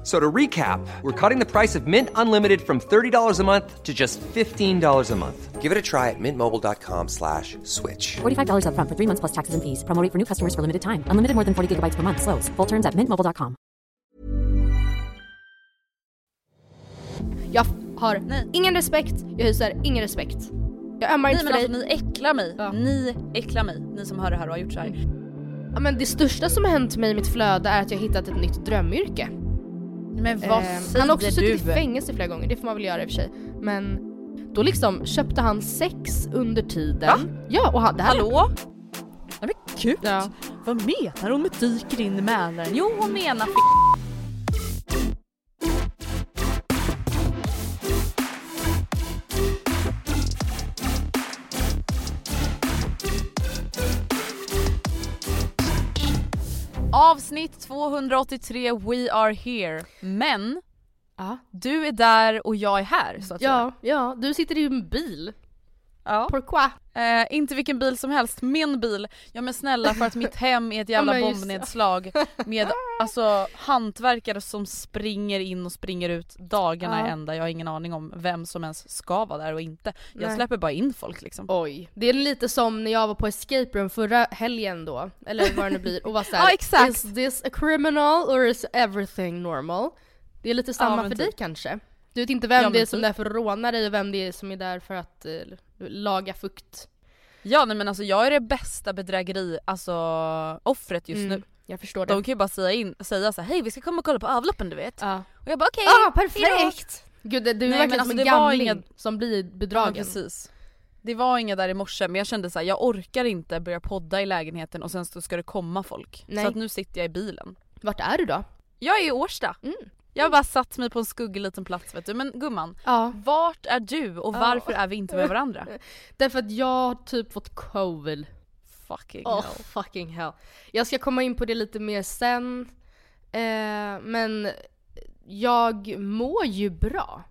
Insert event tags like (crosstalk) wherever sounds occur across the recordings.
F- So to recap, we're cutting the price of Mint Unlimited from $30 a month to just $15 a month. Give it a try at mintmobile.com slash switch. $45 upfront for three months plus taxes and fees. Promo rate for new customers for limited time. Unlimited more than 40 gigabytes per month. Slows. Full terms at mintmobile.com. Jag har ingen respekt, jag hyser ingen respekt. Jag ömmar inte men för alltså dig. ni äcklar mig. Ja. Ni äcklar mig. Ni som hör det här och har gjort så här. Ja, men det största som har hänt mig i mitt flöde är att jag har hittat ett nytt drömyrke. Men vad Ehm, säger han har också du? suttit i fängelse flera gånger, det får man väl göra i och för sig. Men då liksom köpte han sex under tiden. Va? Ja, och han, det här Hallå? Nej men gud. Ja. Vad menar hon med dyker in i Mälaren? Jo hon menar f- Avsnitt 283 We are here. Men du är där och jag är här så att säga. Ja, ja, du sitter i en bil. Ja. Pourquoi? Eh, inte vilken bil som helst, min bil. Ja men snälla för att mitt hem är ett jävla Ja, bombnedslag med alltså hantverkare som springer in och springer ut dagarna Ja. i ända. Jag har ingen aning om vem som ens ska vara där och inte. Jag Nej. släpper bara in folk liksom. Oj. Det är lite som när jag var på escape room förra helgen då, eller vad det nu blir, och var såhär (laughs) Ja, exakt. Is this a criminal or is everything normal? Det är lite samma men för typ. dig kanske? Du vet inte vem Ja, det är som typ. är där för att råna dig och vem det är som är där för att eh, laga fukt. Ja nej men alltså jag är det bästa bedrägeri, alltså offret just Mm, nu. Jag förstår det. De kan ju bara säga, in, säga så här, hej vi ska komma och kolla på avloppen du vet. Ja. Och jag bara okej, ah, hejdå." perfekt! Gud det, du är Nej, verkligen men som alltså, en det var gamling inga- som blir Ja, bedragen. precis. Det var inga där i morse men jag kände så här, jag orkar inte börja podda i lägenheten och sen så ska det komma folk. Nej. Så att nu sitter jag i bilen. Vart är du då? Jag är i Årsta. Mm. Jag har bara satt mig på en skuggig liten plats vet du. Men gumman, Ja. vart är du och Ja. varför är vi inte med varandra? (laughs) Därför att jag har typ fått covid. Fucking Oh hell. fucking hell. Jag ska komma in på det lite mer sen. Eh, men jag mår ju bra.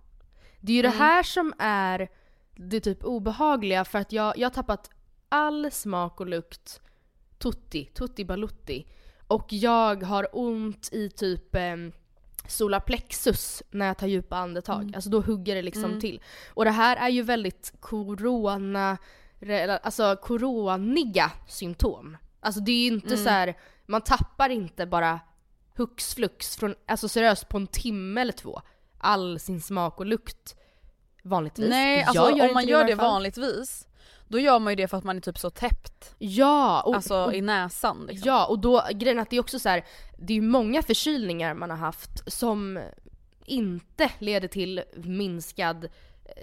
Det är ju det här som är det typ obehagliga för att jag, jag har tappat all smak och lukt tutti, tutti balutti. Och jag har ont i typ eh, solarplexus när jag tar djupa andetag. Alltså då hugger det liksom till. Och det här är ju väldigt corona, alltså coroniga symptom. Alltså det är ju inte så här, man tappar inte bara hux flux från, alltså seriöst på en timme eller två, all sin smak och lukt vanligtvis. Nej alltså Jag gör om man gör det fall. vanligtvis då gör man ju det för att man är typ så täppt. Ja, och, Alltså och i näsan liksom. Ja, och då, grejen är att det är också så här, det är ju många förkylningar man har haft som inte leder till minskad eh,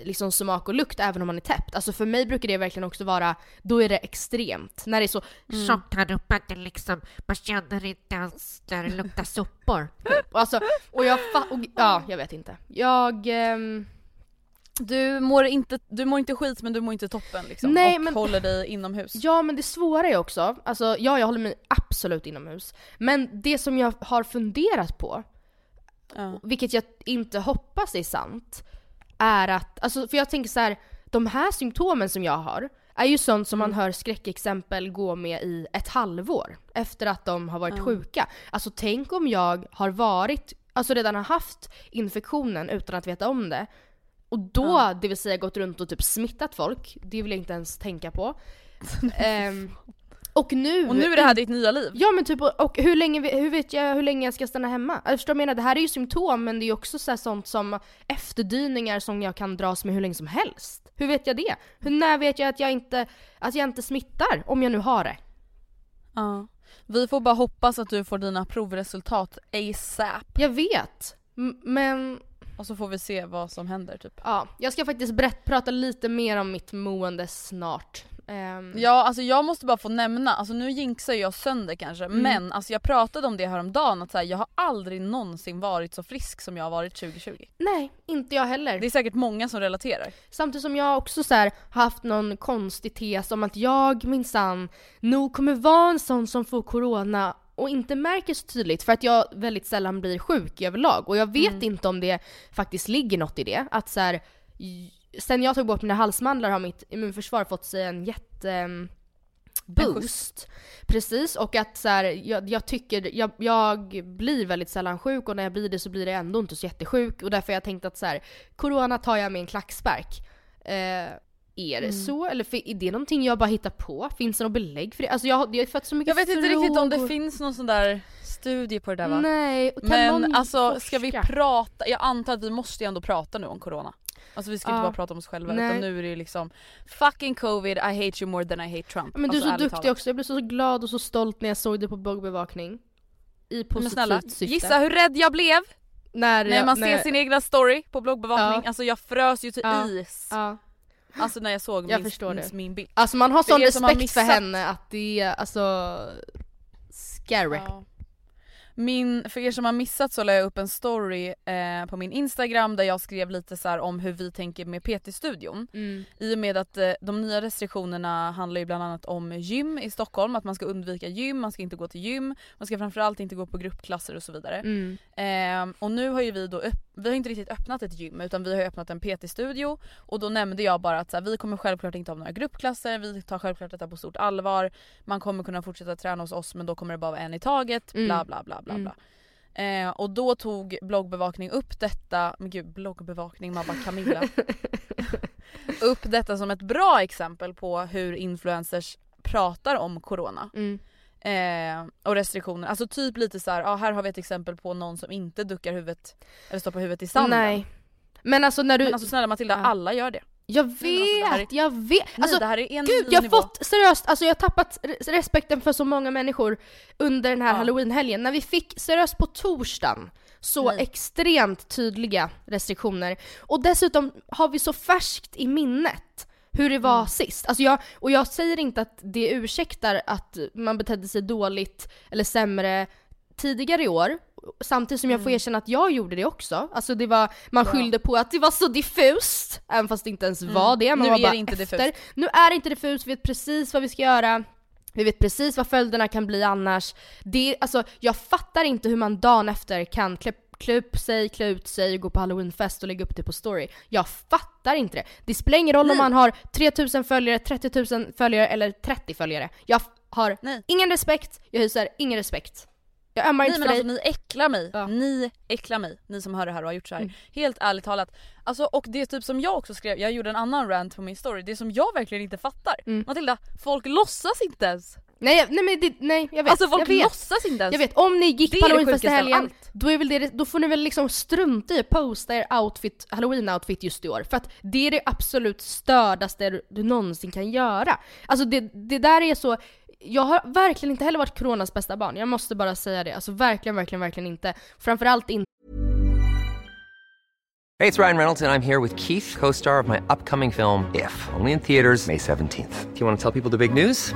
liksom smak och lukt även om man är täppt. Alltså för mig brukar det verkligen också vara, då är det extremt. När det är så tjockt här uppe att det liksom, man känner inte ens där det luktar sopor. Och, (laughs) alltså, och jag fa- och, ja, jag vet inte. Jag... ehm, Du mår, inte, du mår inte skit men du mår inte toppen liksom. Nej, och men- håller dig inomhus. ja men det svåra är också, alltså ja jag håller mig absolut inomhus. Men det som jag har funderat på, Ja. vilket jag inte hoppas är sant, är att, alltså för jag tänker så här, de här symptomen som jag har är ju sånt som man hör skräckexempel gå med i ett halvår efter att de har varit sjuka. Alltså tänk om jag har varit, alltså redan har haft infektionen utan att veta om det. Och då, det vill säga gått runt och typ smittat folk, det vill jag inte ens tänka på. (laughs) Ehm, Och nu... Och nu är det här ditt nya liv. Ja men typ, och och hur länge, hur vet jag hur länge jag ska stanna hemma? Jag förstår vad jag menar, det här är ju symptom men det är ju också så sånt som efterdyningar som jag kan dras med hur länge som helst. Hur vet jag det? Hur, när vet jag att jag inte, att jag inte smittar? Om jag nu har det. Ja. Vi får bara hoppas att du får dina provresultat ASAP. Jag vet. M- Men Och så får vi se vad som händer typ. ja, jag ska faktiskt berätt, prata lite mer om mitt mående snart. Ehm, Ja alltså jag måste bara få nämna, alltså nu jinxar jag sönder kanske Mm. men alltså jag pratade om det häromdagen att så här, jag har aldrig någonsin varit så frisk som jag har varit 2020. Nej, inte jag heller. Det är säkert många som relaterar. Samtidigt som jag också så här, haft någon konstig tes om att jag minsann nog kommer vara en sån som får corona och inte märker så tydligt för att jag väldigt sällan blir sjuk överlag och jag vet inte om det faktiskt ligger något i det. Att så här, sen jag tog bort mina halsmandlar har mitt immunförsvar fått sig en jätte em, boost. Precis, och att så här, jag, jag tycker, jag, jag blir väldigt sällan sjuk och när jag blir det så blir det ändå inte så jättesjuk och därför har jag tänkt att så här, corona tar jag med en klackspark. Eh, är det så? Eller är det någonting jag bara hittar på? Finns det något belägg för det? Alltså jag, jag har fått så mycket Jag vet inte riktigt om det finns någon sån där studie på det där va? Nej, kan Men alltså ska vi forska? prata, jag antar att vi måste ju ändå prata nu om corona. Alltså vi ska inte Ja. bara prata om oss själva Nej. utan nu är det ju liksom Fucking covid, I hate you more than I hate Trump. Men du är alltså, så duktig talat. också, jag blev så glad och så stolt när jag såg det på bloggbevakning. I Men positivt snälla, syfte. gissa hur rädd jag blev när, när jag- man när, ser sin egna story på bloggbevakning. Ja. Alltså jag frös ju till Ja. is. Ja. Alltså när jag såg Jag min, förstår min, bild. Alltså man har sån respekt för henne att det är alltså scary. Ja. Min, för er som har missat så la jag upp en story eh, på min instagram där jag skrev lite så om hur vi tänker med PT-studion. Mm. I och med att eh, de nya restriktionerna handlar ju bland annat om gym i Stockholm, att man ska undvika gym, man ska inte gå till gym, man ska framförallt inte gå på gruppklasser och så vidare. Mm. Ehm, och nu har ju vi då, vi har inte riktigt öppnat ett gym utan vi har öppnat en PT-studio och då nämnde jag bara att så här, vi kommer självklart inte ha några gruppklasser, vi tar självklart detta på stort allvar, man kommer kunna fortsätta träna hos oss men då kommer det bara vara en i taget, Mm. bla bla bla bla Mm. Eh, och då tog bloggbevakning upp detta, men gud bloggbevakning, man bara Camilla. (laughs) upp detta som ett bra exempel på hur influencers pratar om corona. Mm. Eh, och restriktioner, alltså typ lite så här, ja här har vi ett exempel på någon som inte duckar huvudet eller stoppar huvudet i sanden. Nej. Men alltså när du... Men alltså snälla Matilda, Ja. alla gör det. Jag men vet, alltså, här är- jag vet! Nej, Alltså en gud, jag har fått, seriöst, alltså jag har tappat re- respekten för så många människor under den här Ja. halloweenhelgen. När vi fick, seriöst på torsdagen, så Nej. extremt tydliga restriktioner. Och dessutom har vi så färskt i minnet hur det var Mm. sist. Alltså jag, och jag säger inte att det ursäktar att man betedde sig dåligt eller sämre tidigare i år. Samtidigt som jag får erkänna att jag gjorde det också. Alltså det var, man Mm. Ja. skyllde på att det var så diffust, även fast det inte ens var det. Man Nu var är bara det inte efter. diffust. Nu är det inte diffust, vi vet precis vad vi ska göra. Vi vet precis vad följderna kan bli annars. Det, alltså, jag fattar inte hur man dagen efter kan klä, klä upp sig, klä ut sig, gå på halloweenfest och lägga upp det på story. Jag fattar inte det. Det spelar ingen roll om Nej. man har 3000 följare, 30 000 följare eller 30 följare. Jag har Nej. ingen respekt, jag hyser ingen respekt. Jag ömmar Nej inte men för dig. alltså ni äcklar mig. Ja. Ni äcklar mig. Ni som hör det här och har gjort så här. Mm. Helt ärligt talat. Alltså och det är typ som jag också skrev, jag gjorde en annan rant på min story. Det som jag verkligen inte fattar. Mm. Matilda, folk låtsas inte ens. Nej, nej men det, nej jag vet. Alltså folk jag vet. låtsas inte ens. Jag vet, om ni gick på sjukaste av helgen, då, är väl det, då får ni väl liksom strunta i att posta er outfit, halloween-outfit just i år. För att det är det absolut stördaste du någonsin kan göra. Alltså det, det där är så, jag har verkligen inte heller varit coronas bästa barn, jag måste bara säga det. Alltså verkligen, verkligen, verkligen inte. Framförallt inte Hej, det är Ryan Reynolds, och jag är här med Keith, co star of my upcoming film, If, only in theaters, May 17th. Do you want to tell people the big news?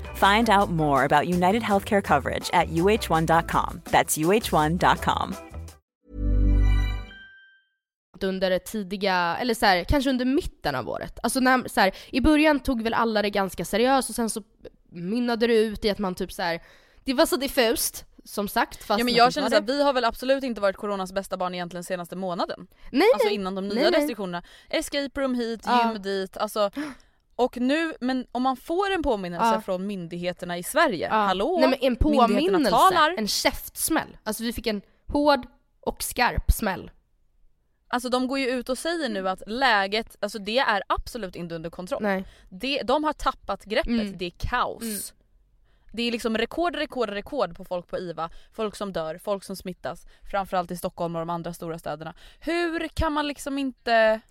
Find out more about United Healthcare coverage at uh1.com. That's uh1.com. under tidiga, eller så här, kanske under mitten av året. Alltså när, så här, i början tog väl alla det ganska seriöst och sen så mynnade det ut i att man typ så här, det var så diffust som sagt. Fast Ja men jag inte känner såhär, det. vi har väl absolut inte varit coronas bästa barn egentligen senaste månaden. Nej, Alltså innan de nya Nej, nej. restriktionerna. Escape room hit, Ja. gym dit, alltså och nu, men om man får en påminnelse Ja. från myndigheterna i Sverige, Ja. hallå? Nej men en påminnelse, talar. en käftsmäll. Alltså vi fick en hård och skarp smäll. Alltså de går ju ut och säger nu att läget, alltså det är absolut inte under kontroll. Nej. Det, de har tappat greppet, Mm. det är kaos. Mm. Det är liksom rekord, rekord, rekord på folk på IVA. Folk som dör, folk som smittas. Framförallt i Stockholm och de andra stora städerna. Hur kan man liksom inte...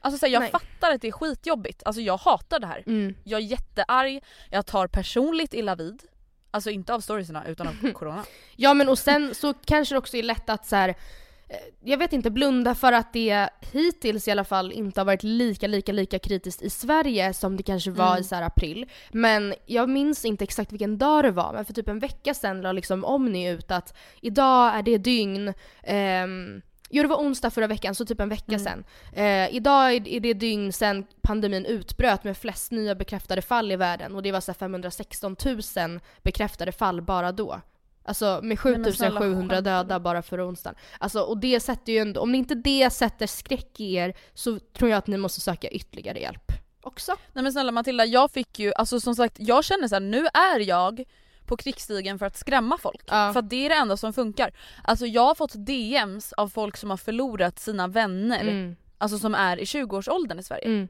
Alltså så här, jag Nej. fattar att det är skitjobbigt. Alltså jag hatar det här. Mm. Jag är jättearg, jag tar personligt illa vid. Alltså inte av storiesarna utan av (laughs) corona. Ja men och sen så kanske det också är lätt att så här, eh, jag vet inte, blunda för att det hittills i alla fall inte har varit lika, lika, lika kritiskt i Sverige som det kanske var Mm. i så här april. Men jag minns inte exakt vilken dag det var, men för typ en vecka sedan la liksom Omni ut att idag är det dygn, ehm, Jo det var onsdag förra veckan, så typ en vecka Mm. sedan. Eh, idag är det dygn sedan pandemin utbröt med flest nya bekräftade fall i världen och det var så här 516 000 bekräftade fall bara då. Alltså med men 7700 snälla, döda bara förra onsdagen. Alltså och det sätter ju ändå, om inte det sätter skräck i er så tror jag att ni måste söka ytterligare hjälp också. Nej men snälla Matilda, jag fick ju, alltså som sagt jag känner så här, nu är jag på krigsstigen för att skrämma folk. Ja. För att det är det enda som funkar. Alltså jag har fått DMs av folk som har förlorat sina vänner, Mm, alltså som är i 20-årsåldern i Sverige, mm,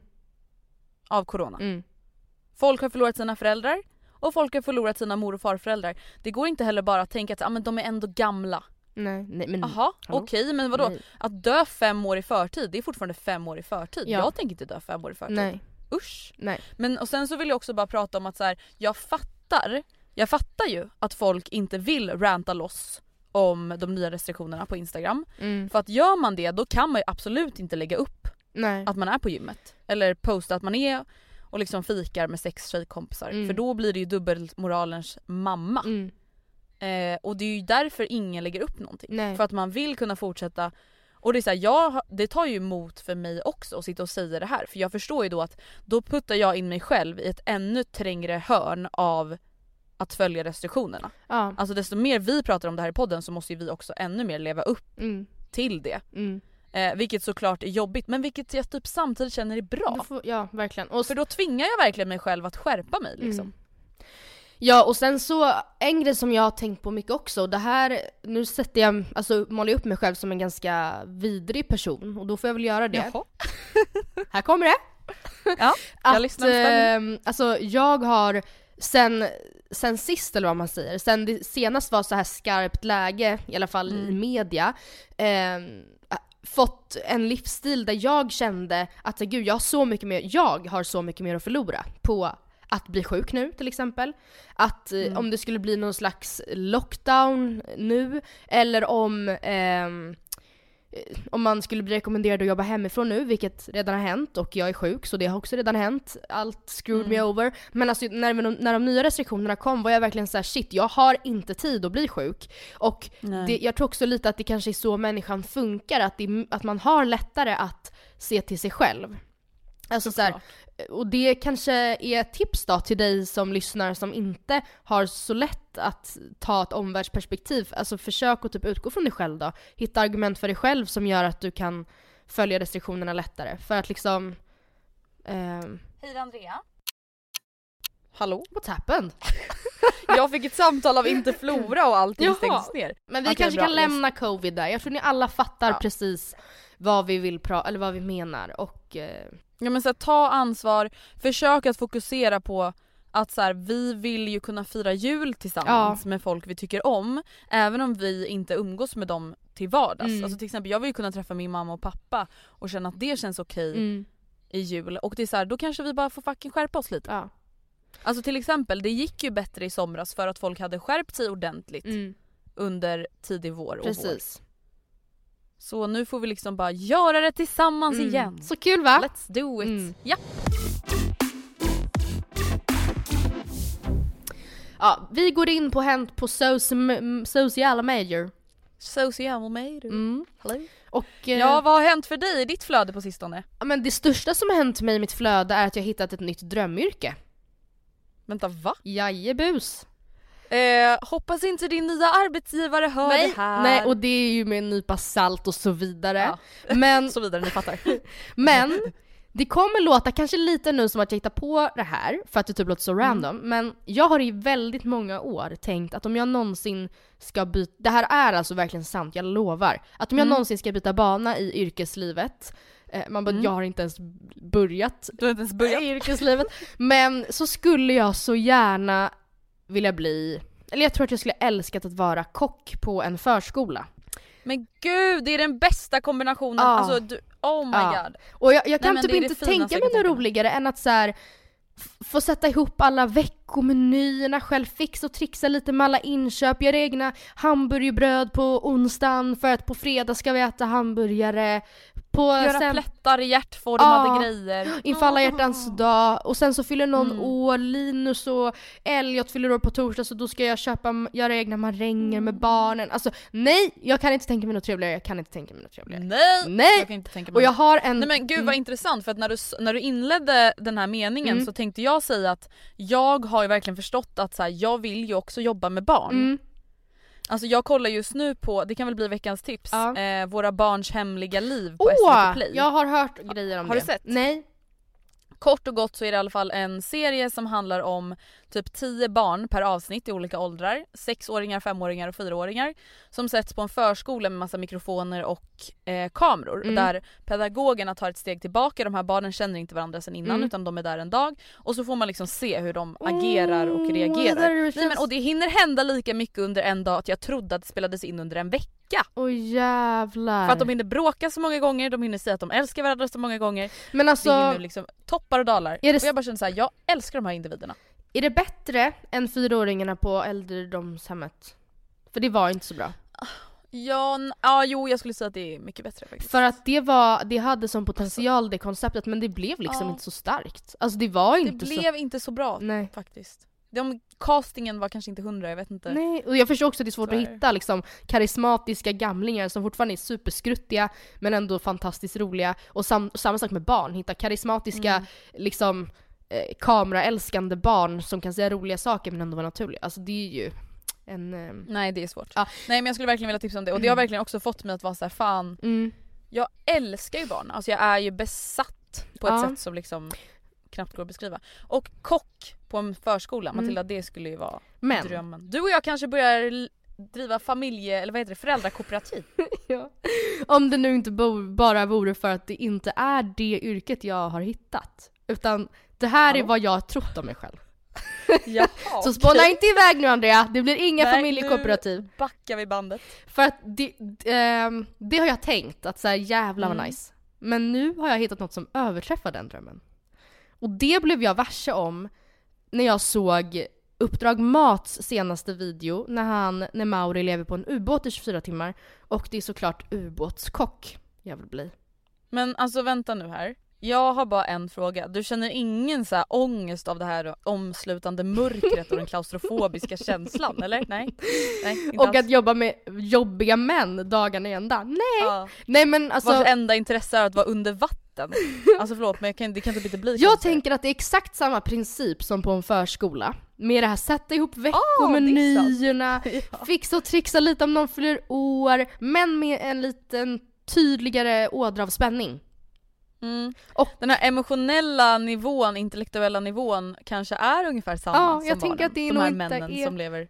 av corona. mm. Folk har förlorat sina föräldrar och folk har förlorat sina mor och farföräldrar. Det går inte heller bara att tänka att ah, men de är ändå gamla. Nej, nej men Jaha, okej men vadå? Nej. Att dö fem år i förtid, det är fortfarande fem år i förtid. Ja. Jag tänker inte dö fem år i förtid. Nej, Usch. nej. Men och sen så vill jag också bara prata om att så här, jag fattar, jag fattar ju att folk inte vill ranta loss om de nya restriktionerna på Instagram. Mm, För att gör man det då kan man ju absolut inte lägga upp nej. att man är på gymmet. Eller posta att man är och liksom fikar med sex tjejkompisar. Mm. För då blir det ju dubbelmoralens mamma. Mm, Eh, och det är ju därför ingen lägger upp någonting. nej. För att man vill kunna fortsätta och det är så här, jag, det tar ju emot för mig också att sitta och säga det här för jag förstår ju då att då puttar jag in mig själv i ett ännu trängre hörn av att följa restriktionerna. Ja. Alltså desto mer vi pratar om det här i podden så måste ju vi också ännu mer leva upp Mm, till det. mm. Eh, vilket såklart är jobbigt men vilket jag typ samtidigt känner är bra. Får, ja, verkligen. Och För då tvingar jag verkligen mig själv att skärpa mig liksom. Mm. Ja och sen så, en grej som jag har tänkt på mycket också, det här, nu sätter jag, alltså målar jag upp mig själv som en ganska vidrig person och då får jag väl göra det. Jaha. Här kommer det! Ja, jag Att, lyssnar eh, alltså jag har sen, sen sist eller vad man säger, sen det senast var så här skarpt läge, i alla fall i Mm. media, eh, fått en livsstil där jag kände att gud jag har så mycket mer, jag har så mycket mer att förlora på att bli sjuk nu till exempel. Att eh, Mm. om det skulle bli någon slags lockdown nu, eller om eh, om man skulle bli rekommenderad att jobba hemifrån nu, vilket redan har hänt och jag är sjuk så det har också redan hänt. Allt screwed me Mm. over. Men alltså när, när de nya restriktionerna kom var jag verkligen så här: shit jag har inte tid att bli sjuk. Och det, jag tror också lite att det kanske är så människan funkar, att, det, att man har lättare att se till sig själv. Alltså så här, och det kanske är ett tips då till dig som lyssnar som inte har så lätt att ta ett omvärldsperspektiv. Alltså försök att typ utgå från dig själv då. Hitta argument för dig själv som gör att du kan följa restriktionerna lättare. För att liksom... ehm, Hej Andrea. Hallå? what's happened? (laughs) Jag fick ett samtal av Interflora och allting Jaha. stängs ner. Men vi Okej, kanske bra. kan lämna covid där. Jag tror ni alla fattar Ja. precis vad vi vill pra- eller vad vi menar och... Eh, Ja men så här, ta ansvar, försök att fokusera på att så här, vi vill ju kunna fira jul tillsammans med folk vi tycker om även om vi inte umgås med dem till vardags. Mm. Alltså till exempel jag vill ju kunna träffa min mamma och pappa och känna att det känns okej mm, i jul och det är så här, då kanske vi bara får fucking skärpa oss lite. ja. Alltså till exempel det gick ju bättre i somras för att folk hade skärpt sig ordentligt Mm, under tidig vår och vår. Så nu får vi liksom bara göra det tillsammans Mm. igen. Så kul va? Let's do it! Mm. Ja. Ja, vi går in på Hänt på soci- sociala medier. Social media. Mm. Hello. Och eh, Ja vad har hänt för dig i ditt flöde på sistone? ja, men det största som har hänt mig i mitt flöde är att jag hittat ett nytt drömyrke. Vänta va? Jajebus. Eh, hoppas inte din nya arbetsgivare hör Nej, det här. nej, och det är ju med en nypa salt och så vidare. Ja. Men, (laughs) Så vidare, ni fattar. (laughs) men det kommer låta kanske lite nu som att jag hittar på det här för att det typ låter så random. Men jag har i väldigt många år tänkt att om jag någonsin ska byta, det här är alltså verkligen sant, jag lovar. Att om jag Mm. någonsin ska byta bana i yrkeslivet, eh, man bara Mm. jag har inte ens börjat Du har inte ens börjat. i yrkeslivet. Men så skulle jag så gärna vilja bli, eller jag tror att jag skulle älskat att vara kock på en förskola. Men gud det är den bästa kombinationen. Ja. Alltså du, oh my Ja. god. Och jag, jag kan men typ inte tänka mig något roligare än att så här, få sätta ihop alla veckomenyerna själv, fixa och trixa lite med alla inköp, göra egna hamburgerbröd på onsdagen för att på fredag ska vi äta hamburgare. På Göra sen, plättar i hjärtformade Ja. grejer. inför alla hjärtans dag och sen så fyller någon Mm. år, Linus och Elliot fyller år på torsdag så då ska jag köpa, göra egna maränger med barnen. Alltså nej, jag kan inte tänka mig något trevligare, jag kan inte tänka mig något trevligare. Nej! Nej! Jag kan inte tänka mig Och jag har en... Nej men gud vad Mm. intressant för att när du, när du inledde den här meningen Mm. så tänkte jag säga att jag har ju verkligen förstått att så här, jag vill ju också jobba med barn. Alltså jag kollar just nu på, det kan väl bli veckans tips, Ja. eh, Våra barns hemliga liv på Åh! SVT Play. Jag har hört grejer om Har det. du sett? Nej. Kort och gott så är det i alla fall en serie som handlar om typ 10 barn per avsnitt i olika åldrar. Sexåringar, femåringar och fyraåringar. Som sätts på en förskola med massa mikrofoner och eh, kameror. Mm. Där pedagogerna tar ett steg tillbaka. De här barnen känner inte varandra sedan innan Mm. utan de är där en dag. Och så får man liksom se hur de agerar och det reagerar. där Nej, känns- men, och det hinner hända lika mycket under en dag att jag trodde att det spelades in under en vecka. Åh jävlar. För att de hinner bråka så många gånger, de hinner säga att de älskar varandra så många gånger. Men det alltså, hinner liksom toppar och dalar. Är det Och jag bara känner såhär, jag älskar de här individerna. är det bättre än fyraåringarna på äldredomshemmet? För det var inte så bra. Ja, ja jo jag skulle säga att det är mycket bättre faktiskt. För att det var, det hade som potential det konceptet men det blev liksom Ja. inte så starkt. Alltså det var det inte blev inte så bra så... Nej. faktiskt. De, castingen var kanske inte hundra, jag vet inte. Nej, och jag förstår också att det är svårt är att hitta liksom karismatiska gamlingar som fortfarande är superskruttiga men ändå fantastiskt roliga. Och sam- samma sak med barn, hitta karismatiska Mm. liksom eh, kameraälskande barn som kan säga roliga saker men ändå vara naturliga. Alltså det är ju en... Eh, Nej det är svårt. Ja. Nej men jag skulle verkligen vilja tipsa om det och det har verkligen också fått mig att vara så här: fan mm. jag älskar ju barn. Alltså jag är ju besatt på ett Ja. sätt som liksom knappt går att beskriva. Och kock på en förskola, Mm. Matilda det skulle ju vara Men, drömmen. Du och jag kanske börjar driva familje, eller vad heter det, föräldrakooperativ. (laughs) ja. om det nu inte bo- bara vore för att det inte är det yrket jag har hittat. Utan det här är Hallå? vad jag har trott om mig själv. (laughs) Jaha, (laughs) Så spåna inte iväg nu Andrea, det blir inga Nej, familjekooperativ. Nu backar vi bandet. För att det, d- ehm, det har jag tänkt, att såhär jävlar vad Mm. nice. Men nu har jag hittat något som överträffar den drömmen. Och det blev jag varse om när jag såg Uppdrag Mats senaste video när han, när Mauri lever på en ubåt i 24 timmar. Och det är såklart ubåtskock jag vill bli. Men alltså vänta nu här. Jag har bara en fråga. Du känner ingen så här ångest av det här omslutande mörkret och den klaustrofobiska känslan eller? Nej? Nej Och alls. att jobba med jobbiga män dagarna i ända. Nej! ja. Nej men alltså... Vars enda intresse är att vara under vatten. Alltså förlåt men jag kan, det kan typ inte bli Jag konstigare. tänker att det är exakt samma princip som på en förskola. Med det här sätta ihop Ah, veckomenyerna, Ja. fixa och trixa lite om någon fyller år, men med en liten tydligare ådra av spänning. Mm. Och- Den här emotionella nivån, intellektuella nivån kanske är ungefär samma Ja, som jag tänker barnen. att det är De här inte männen är- som lever.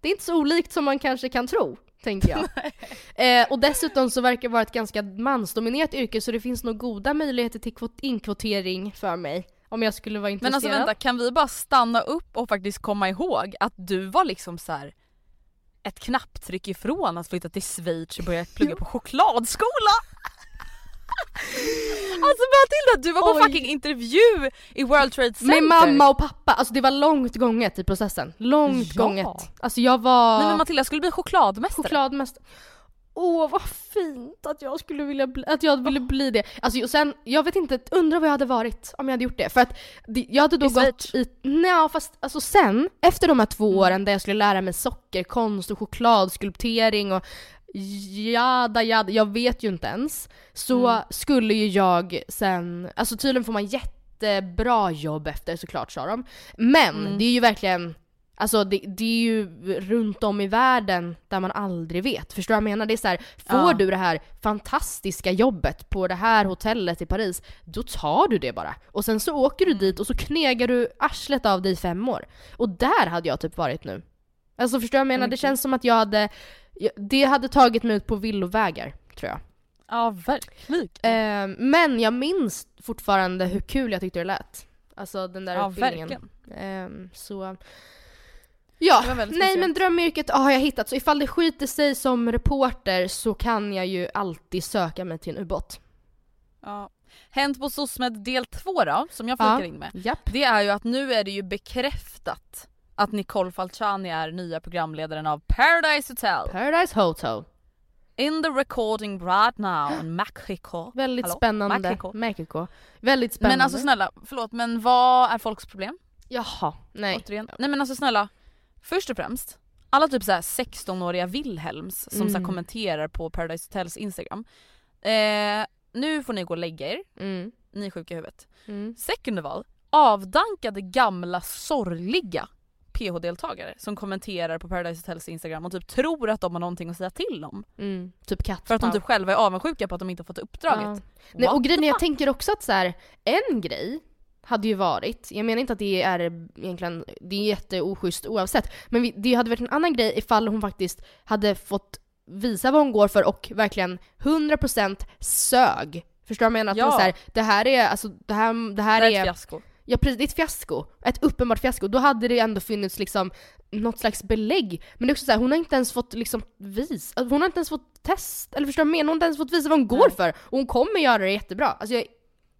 Det är inte så olikt som man kanske kan tro, tänker jag. (laughs) eh, och dessutom så verkar det vara ett ganska mansdominerat yrke så det finns nog goda möjligheter till kvot- inkvotering för mig. Om jag skulle vara Men intresserad. alltså vänta, kan vi bara stanna upp och faktiskt komma ihåg att du var liksom så här ett knapptryck ifrån att flytta till Schweiz och börja plugga på chokladskola? (laughs) alltså Matilda, du var på Oj. fucking intervju i World Trade Center! Med mamma och pappa, alltså det var långt gånget i processen. Långt Ja. gånget. Alltså jag var Nej men Matilda jag skulle bli chokladmästare. chokladmästare. Åh vad fint att jag skulle vilja bli, att jag ville bli det. Alltså och sen, jag vet inte, undrar vad jag hade varit om jag hade gjort det. För att det, jag hade då I gått Schweiz? i, nej fast alltså sen, efter de här två Mm. åren där jag skulle lära mig sockerkonst och chokladskulptering och jada jada, jag vet ju inte ens. Så Mm. skulle ju jag sen, alltså tydligen får man jättebra jobb efter såklart sa de. Men Mm. det är ju verkligen Alltså det, det är ju runt om i världen där man aldrig vet. Förstår du vad jag menar? Det är så här, får Ja. du det här fantastiska jobbet på det här hotellet i Paris, då tar du det bara. Och sen så åker Mm. du dit och så knegar du arslet av dig i fem år. Och där hade jag typ varit nu. Alltså förstår du vad jag menar? Mm. Det känns som att jag hade, det hade tagit mig ut på villovägar, tror jag. Ja verkligen. Eh, men jag minns fortfarande hur kul jag tyckte det lät. Alltså den där Ja utbildningen. verkligen. Eh, så... Ja, nej speciellt. men drömyrket har jag hittat. Så ifall det skiter sig som reporter så kan jag ju alltid söka mig till en ubåt. Ja. Hänt på SOSMED del 2 då, som jag Ja. flikar in med. Japp. Det är ju att nu är det ju bekräftat att Nicole Falciani är nya programledaren av Paradise Hotel. Paradise Hotel. In the recording right now in Mexico. Väldigt Hallå? spännande. Mexico. Mexico. Väldigt spännande. Men alltså snälla, förlåt men vad är folks problem? Jaha, nej. Återigen. Nej men alltså snälla, först och främst, alla typ såhär 16-åriga Wilhelms som så Mm. kommenterar på Paradise Hotels instagram. Eh, nu får ni gå och lägga er, Mm. ni är sjuka i huvudet. Mm. Second of all, avdankade gamla sorgliga PH-deltagare som kommenterar på Paradise Hotels instagram och typ tror att de har någonting att säga till om. Mm. Typ katt. För att de typ själva är avundsjuka på att de inte har fått uppdraget. Ja. Nej, och grejen jag tänker också att så här, en grej hade ju varit, jag menar inte att det är egentligen, det är jätteoschysst oavsett, men vi, det hade varit en annan grej ifall hon faktiskt hade fått visa vad hon går för och verkligen 100% sög. Förstår du vad jag menar? Att Ja. så här, det här är, alltså det här, det här Det är ett är, fiasko. Ja precis, det är ett fiasko. Ett uppenbart fiasko. Då hade det ändå funnits liksom något slags belägg. Men det är också så här, hon har inte ens fått liksom vis, alltså, hon har inte ens fått test, eller förstår du menar? Hon har inte ens fått visa vad hon går för. Och hon kommer göra det jättebra. Alltså jag är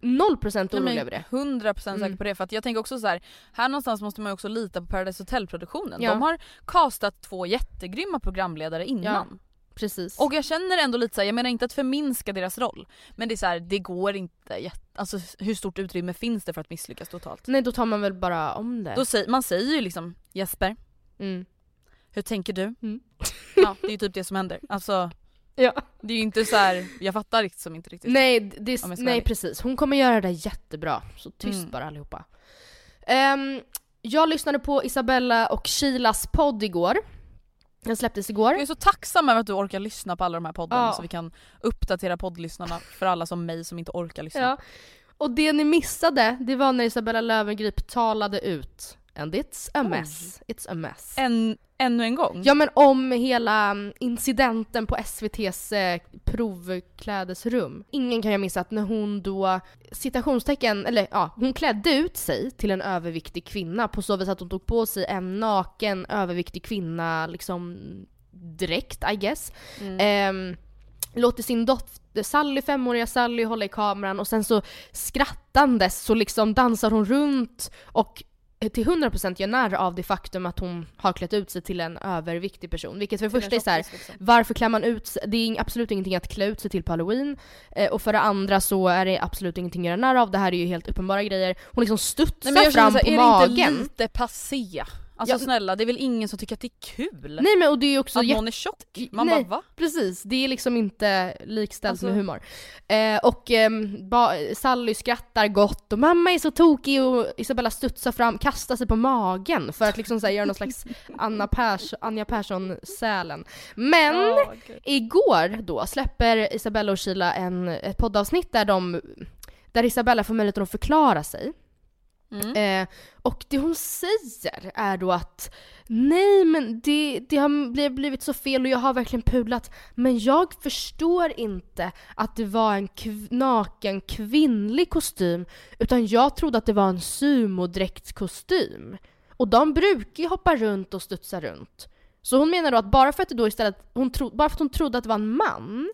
0% orolig över det. 100% säker Mm. på det för att jag tänker också så här. här någonstans måste man ju också lita på Paradise Hotel-produktionen. Ja. De har castat två jättegrymma programledare innan. Precis. Och jag känner ändå lite så här, jag menar inte att förminska deras roll. Men det är så här, det går inte, alltså hur stort utrymme finns det för att misslyckas totalt? Nej då tar man väl bara om det. Då säger, man säger ju liksom Jesper, Mm. hur tänker du? Mm. Ja (laughs) det är ju typ det som händer. Alltså Ja. det är ju inte så här, jag fattar liksom inte riktigt. Nej, det, nej precis. Hon kommer göra det jättebra. Så tyst Mm. bara allihopa. Ehm, jag lyssnade på Isabella och Shilas podd igår. Den släpptes igår. Jag är så tacksam över att du orkar lyssna på alla de här poddarna Ja. så vi kan uppdatera poddlyssnarna för alla som mig som inte orkar lyssna. Ja. Och det ni missade, det var när Isabella Löwengrip talade ut. And it's a Oj. mess. It's a mess. En, ännu en gång? Ja men om hela mm, incidenten på SVT's eh, provklädesrum. Ingen kan ju missa att när hon då, citationstecken, eller ja, hon klädde ut sig till en överviktig kvinna på så vis att hon tog på sig en naken överviktig kvinna liksom direkt I guess. Mm. Ehm, låter sin dotter, Sally, femåriga Sally hålla i kameran och sen så skrattandes så liksom dansar hon runt och till 100% gör narr av det faktum att hon har klätt ut sig till en överviktig person. Vilket för det första är så här, liksom. varför klär man ut sig? Det är absolut ingenting att klä ut sig till på halloween. Eh, och för det andra så är det absolut ingenting att göra narr av. Det här är ju helt uppenbara grejer. Hon liksom studsar Nej, fram på är magen. det inte lite passé? Alltså Ja. snälla det är väl ingen som tycker att det är kul? Nej men och det är också att någon är tjock? Man Nej. bara va? Precis, det är liksom inte likställt Alltså- med humor. Eh, och ba- Sally skrattar gott och mamma är så tokig och Isabella studsar fram, kastar sig på magen för att liksom så här, göra någon slags (laughs) Anna Pers- Anja Persson-sälen. Men gud. igår då släpper Isabella och Sheila en, ett poddavsnitt där de där Isabella får möjlighet att förklara sig. Mm. Eh, och det hon säger är då att nej men det, det har bli- blivit så fel och jag har verkligen pudlat men jag förstår inte att det var en kv- naken kvinnlig kostym utan jag trodde att det var en sumodräktskostym. Och de brukar ju hoppa runt och studsa runt. Så hon menar då att bara för att då istället, hon tro, bara för att hon trodde att det var en man,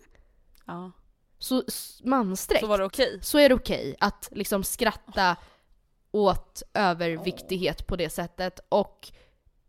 Ja. så mansdräkt, Så var det okej? så är det okej att liksom skratta åt överviktighet på det sättet och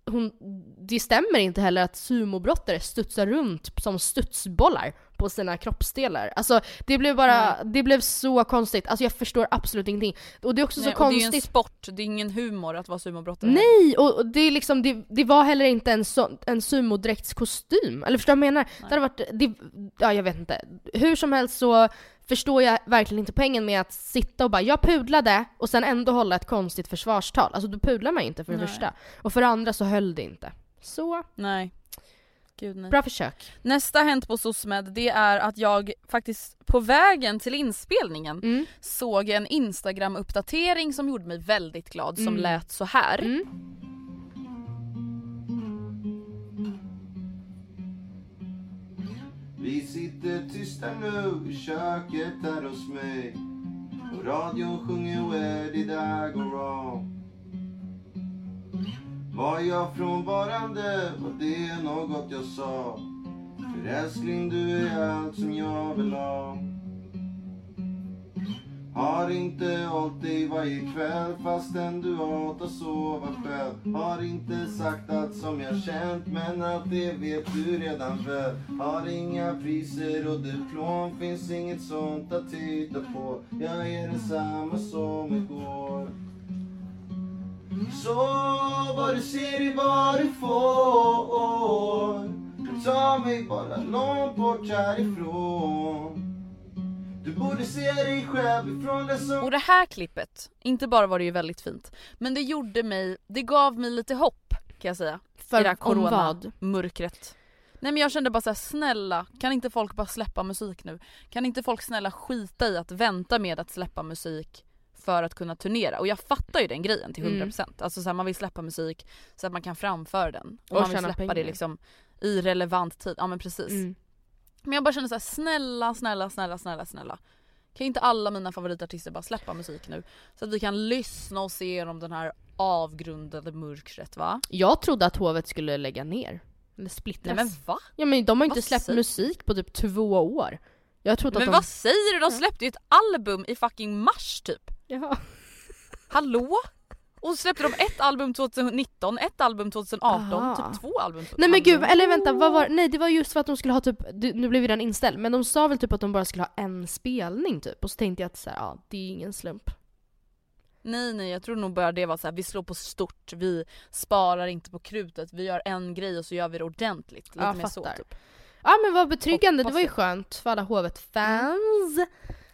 hon, det stämmer inte heller att sumobrottare studsar runt som studsbollar på sina kroppsdelar. Alltså det blev bara, det blev så konstigt. Alltså jag förstår absolut ingenting. Och det är också Nej, så och det är ju en konstigt. sport, det är ingen humor att vara sumobrottare. Nej! Och, det, är liksom, det, det var heller inte en, så, en sumodräktskostym. Eller förstår du vad jag menar? Det hade varit, det, ja jag vet inte. Hur som helst så förstår jag verkligen inte poängen med att sitta och bara “jag pudlade” och sen ändå hålla ett konstigt försvarstal. Alltså då pudlar man ju inte för det Nej. första. Och för det andra så höll det inte. Så, Nej. Gud nej. bra försök. Nästa hänt på SOSMED det är att jag faktiskt på vägen till inspelningen Mm. såg en instagram-uppdatering som gjorde mig väldigt glad som Mm. lät så här. Mm. Vi sitter tysta nu i köket här hos mig och radion sjunger Where did I go wrong? Var jag frånvarande? Var det något jag sa? För älskling, du är allt som jag vill ha. Har inte hållit dig varje kväll fastän du hatar sova själv. Har inte sagt allt som jag känt men allt det vet du redan väl. Har inga priser och diplom, finns inget sånt att titta på. Jag är densamma som igår. Så vad du ser är vad du får. Ta mig bara långt bort härifrån. Du borde se dig själv ifrån det som Och det här klippet, inte bara var det ju väldigt fint, men det gjorde mig, det gav mig lite hopp kan jag säga. För I det här corona-mörkret. Nej men jag kände bara så här: snälla kan inte folk bara släppa musik nu? Kan inte folk snälla skita i att vänta med att släppa musik för att kunna turnera? Och jag fattar ju den grejen till 100%. Mm. Alltså så här, man vill släppa musik så att man kan framföra den. Och, Och man vill släppa det pengar. liksom i relevant tid. Ja men precis. Mm. Men jag bara kände så här: snälla, snälla, snälla, snälla, snälla. Kan inte alla mina favoritartister bara släppa musik nu? Så att vi kan lyssna och se genom den här avgrundade mörkret va? Jag trodde att hovet skulle lägga ner. Eller splittras. Nej men va? Ja men de har inte Vad släppt säger- musik på typ två år. Jag trodde Men att de... vad säger du? De släppte ju ett album i fucking mars typ. Jaha. Hallå? Och så släppte de ett album 2019, ett album 2018, Aha. typ två album 2018. Nej men gud, eller vänta, vad var Nej det var just för att de skulle ha typ, nu blev ju den inställd, men de sa väl typ att de bara skulle ha en spelning typ. Och så tänkte jag att så här, ja det är ingen slump. Nej nej jag tror nog bara det var så här: vi slår på stort, vi sparar inte på krutet, vi gör en grej och så gör vi det ordentligt. Lite Ja, mer så fattar. typ. Ja men vad betryggande, det var ju skönt för alla Hovet-fans.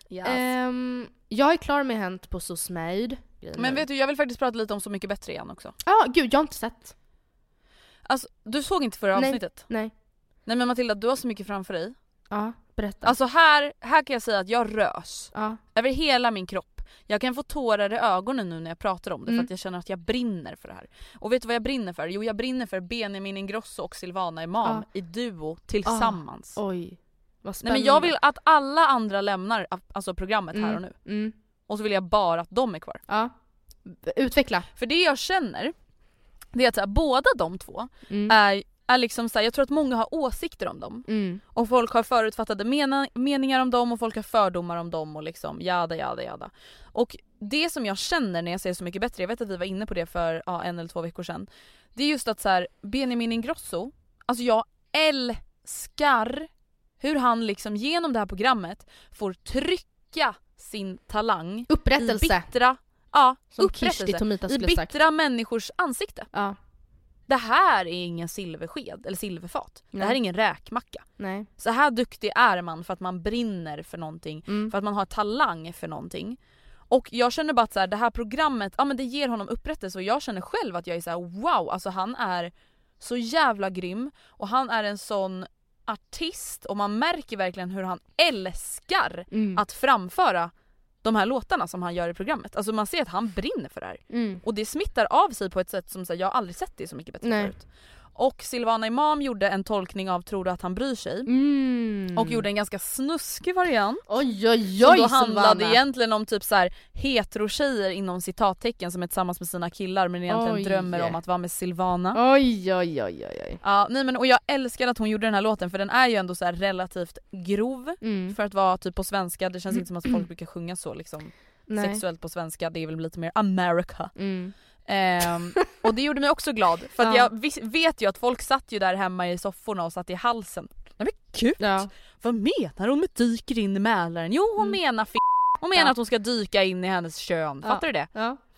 Yes. Ehm, jag är klar med Hänt på SOSMAID. Men vet du jag vill faktiskt prata lite om Så mycket bättre igen också. Ja, gud jag har inte sett. Alltså du såg inte förra Nej. avsnittet? Nej. Nej men Matilda du har så mycket framför dig. Ja, berätta. Alltså här, här kan jag säga att jag rös. ja. Över hela min kropp. Jag kan få tårar i ögonen nu när jag pratar om det Mm. för att jag känner att jag brinner för det här. Och vet du vad jag brinner för? Jo jag brinner för Benjamin Ingrosso och Silvana Imam i duo tillsammans. Oj. Vad Nej spännande. men jag vill att alla andra lämnar alltså programmet här och nu. Mm. Och så vill jag bara att de är kvar. Ja. Utveckla. För det jag känner, det är att så här, båda de två Mm. är, är liksom så här, jag tror att många har åsikter om dem. Mm. Och folk har förutfattade mena, meningar om dem och folk har fördomar om dem och liksom jada jada jada. Och det som jag känner när jag ser Så mycket bättre, jag vet att vi var inne på det för ja, en eller två veckor sedan. Det är just att så här, Benjamin Ingrosso, alltså jag älskar hur han liksom genom det här programmet får trycka sin talang i Upprättelse. bittra, ja, Som upprättelse Tomita i skulle sagt. bittra människors ansikte. Ja. det här är ingen silversked eller silverfat. Det här är Nej. ingen räkmacka. Nej. Så här duktig är man för att man brinner för någonting, Mm. för att man har talang för någonting. Och jag känner bara att så här, det här programmet, ja men det ger honom upprättelse och jag känner själv att jag är så här: wow, alltså han är så jävla grym och han är en sån artist och man märker verkligen hur han älskar Mm. att framföra de här låtarna som han gör i programmet. Alltså man ser att han brinner för det här. Mm. Och det smittar av sig på ett sätt som så här, jag aldrig sett det så mycket bättre Nej. förut. Och Silvana Imam gjorde en tolkning av Tror du att han bryr sig? Mm. Och gjorde en ganska snuskig variant. Oj oj Som oj då handlade Silvana. egentligen om typ så här hetero-tjejer inom citattecken som är tillsammans med sina killar men egentligen Oj. drömmer om att vara med Silvana. Oj oj oj oj oj. Ja, nej men och jag älskar att hon gjorde den här låten för den är ju ändå så relativt grov Mm. för att vara typ på svenska. Det känns inte som att folk brukar sjunga så liksom Nej. sexuellt på svenska. Det är väl lite mer America. Mm. Ehm, och det gjorde mig också glad för Ja. jag vet ju att folk satt ju där hemma i sofforna och satt i halsen. Nej men gud! Ja. Vad menar hon med dyker in i Mälaren? Jo hon Mm. menar f- Hon menar Ja. att hon ska dyka in i hennes kön. Fattar du det?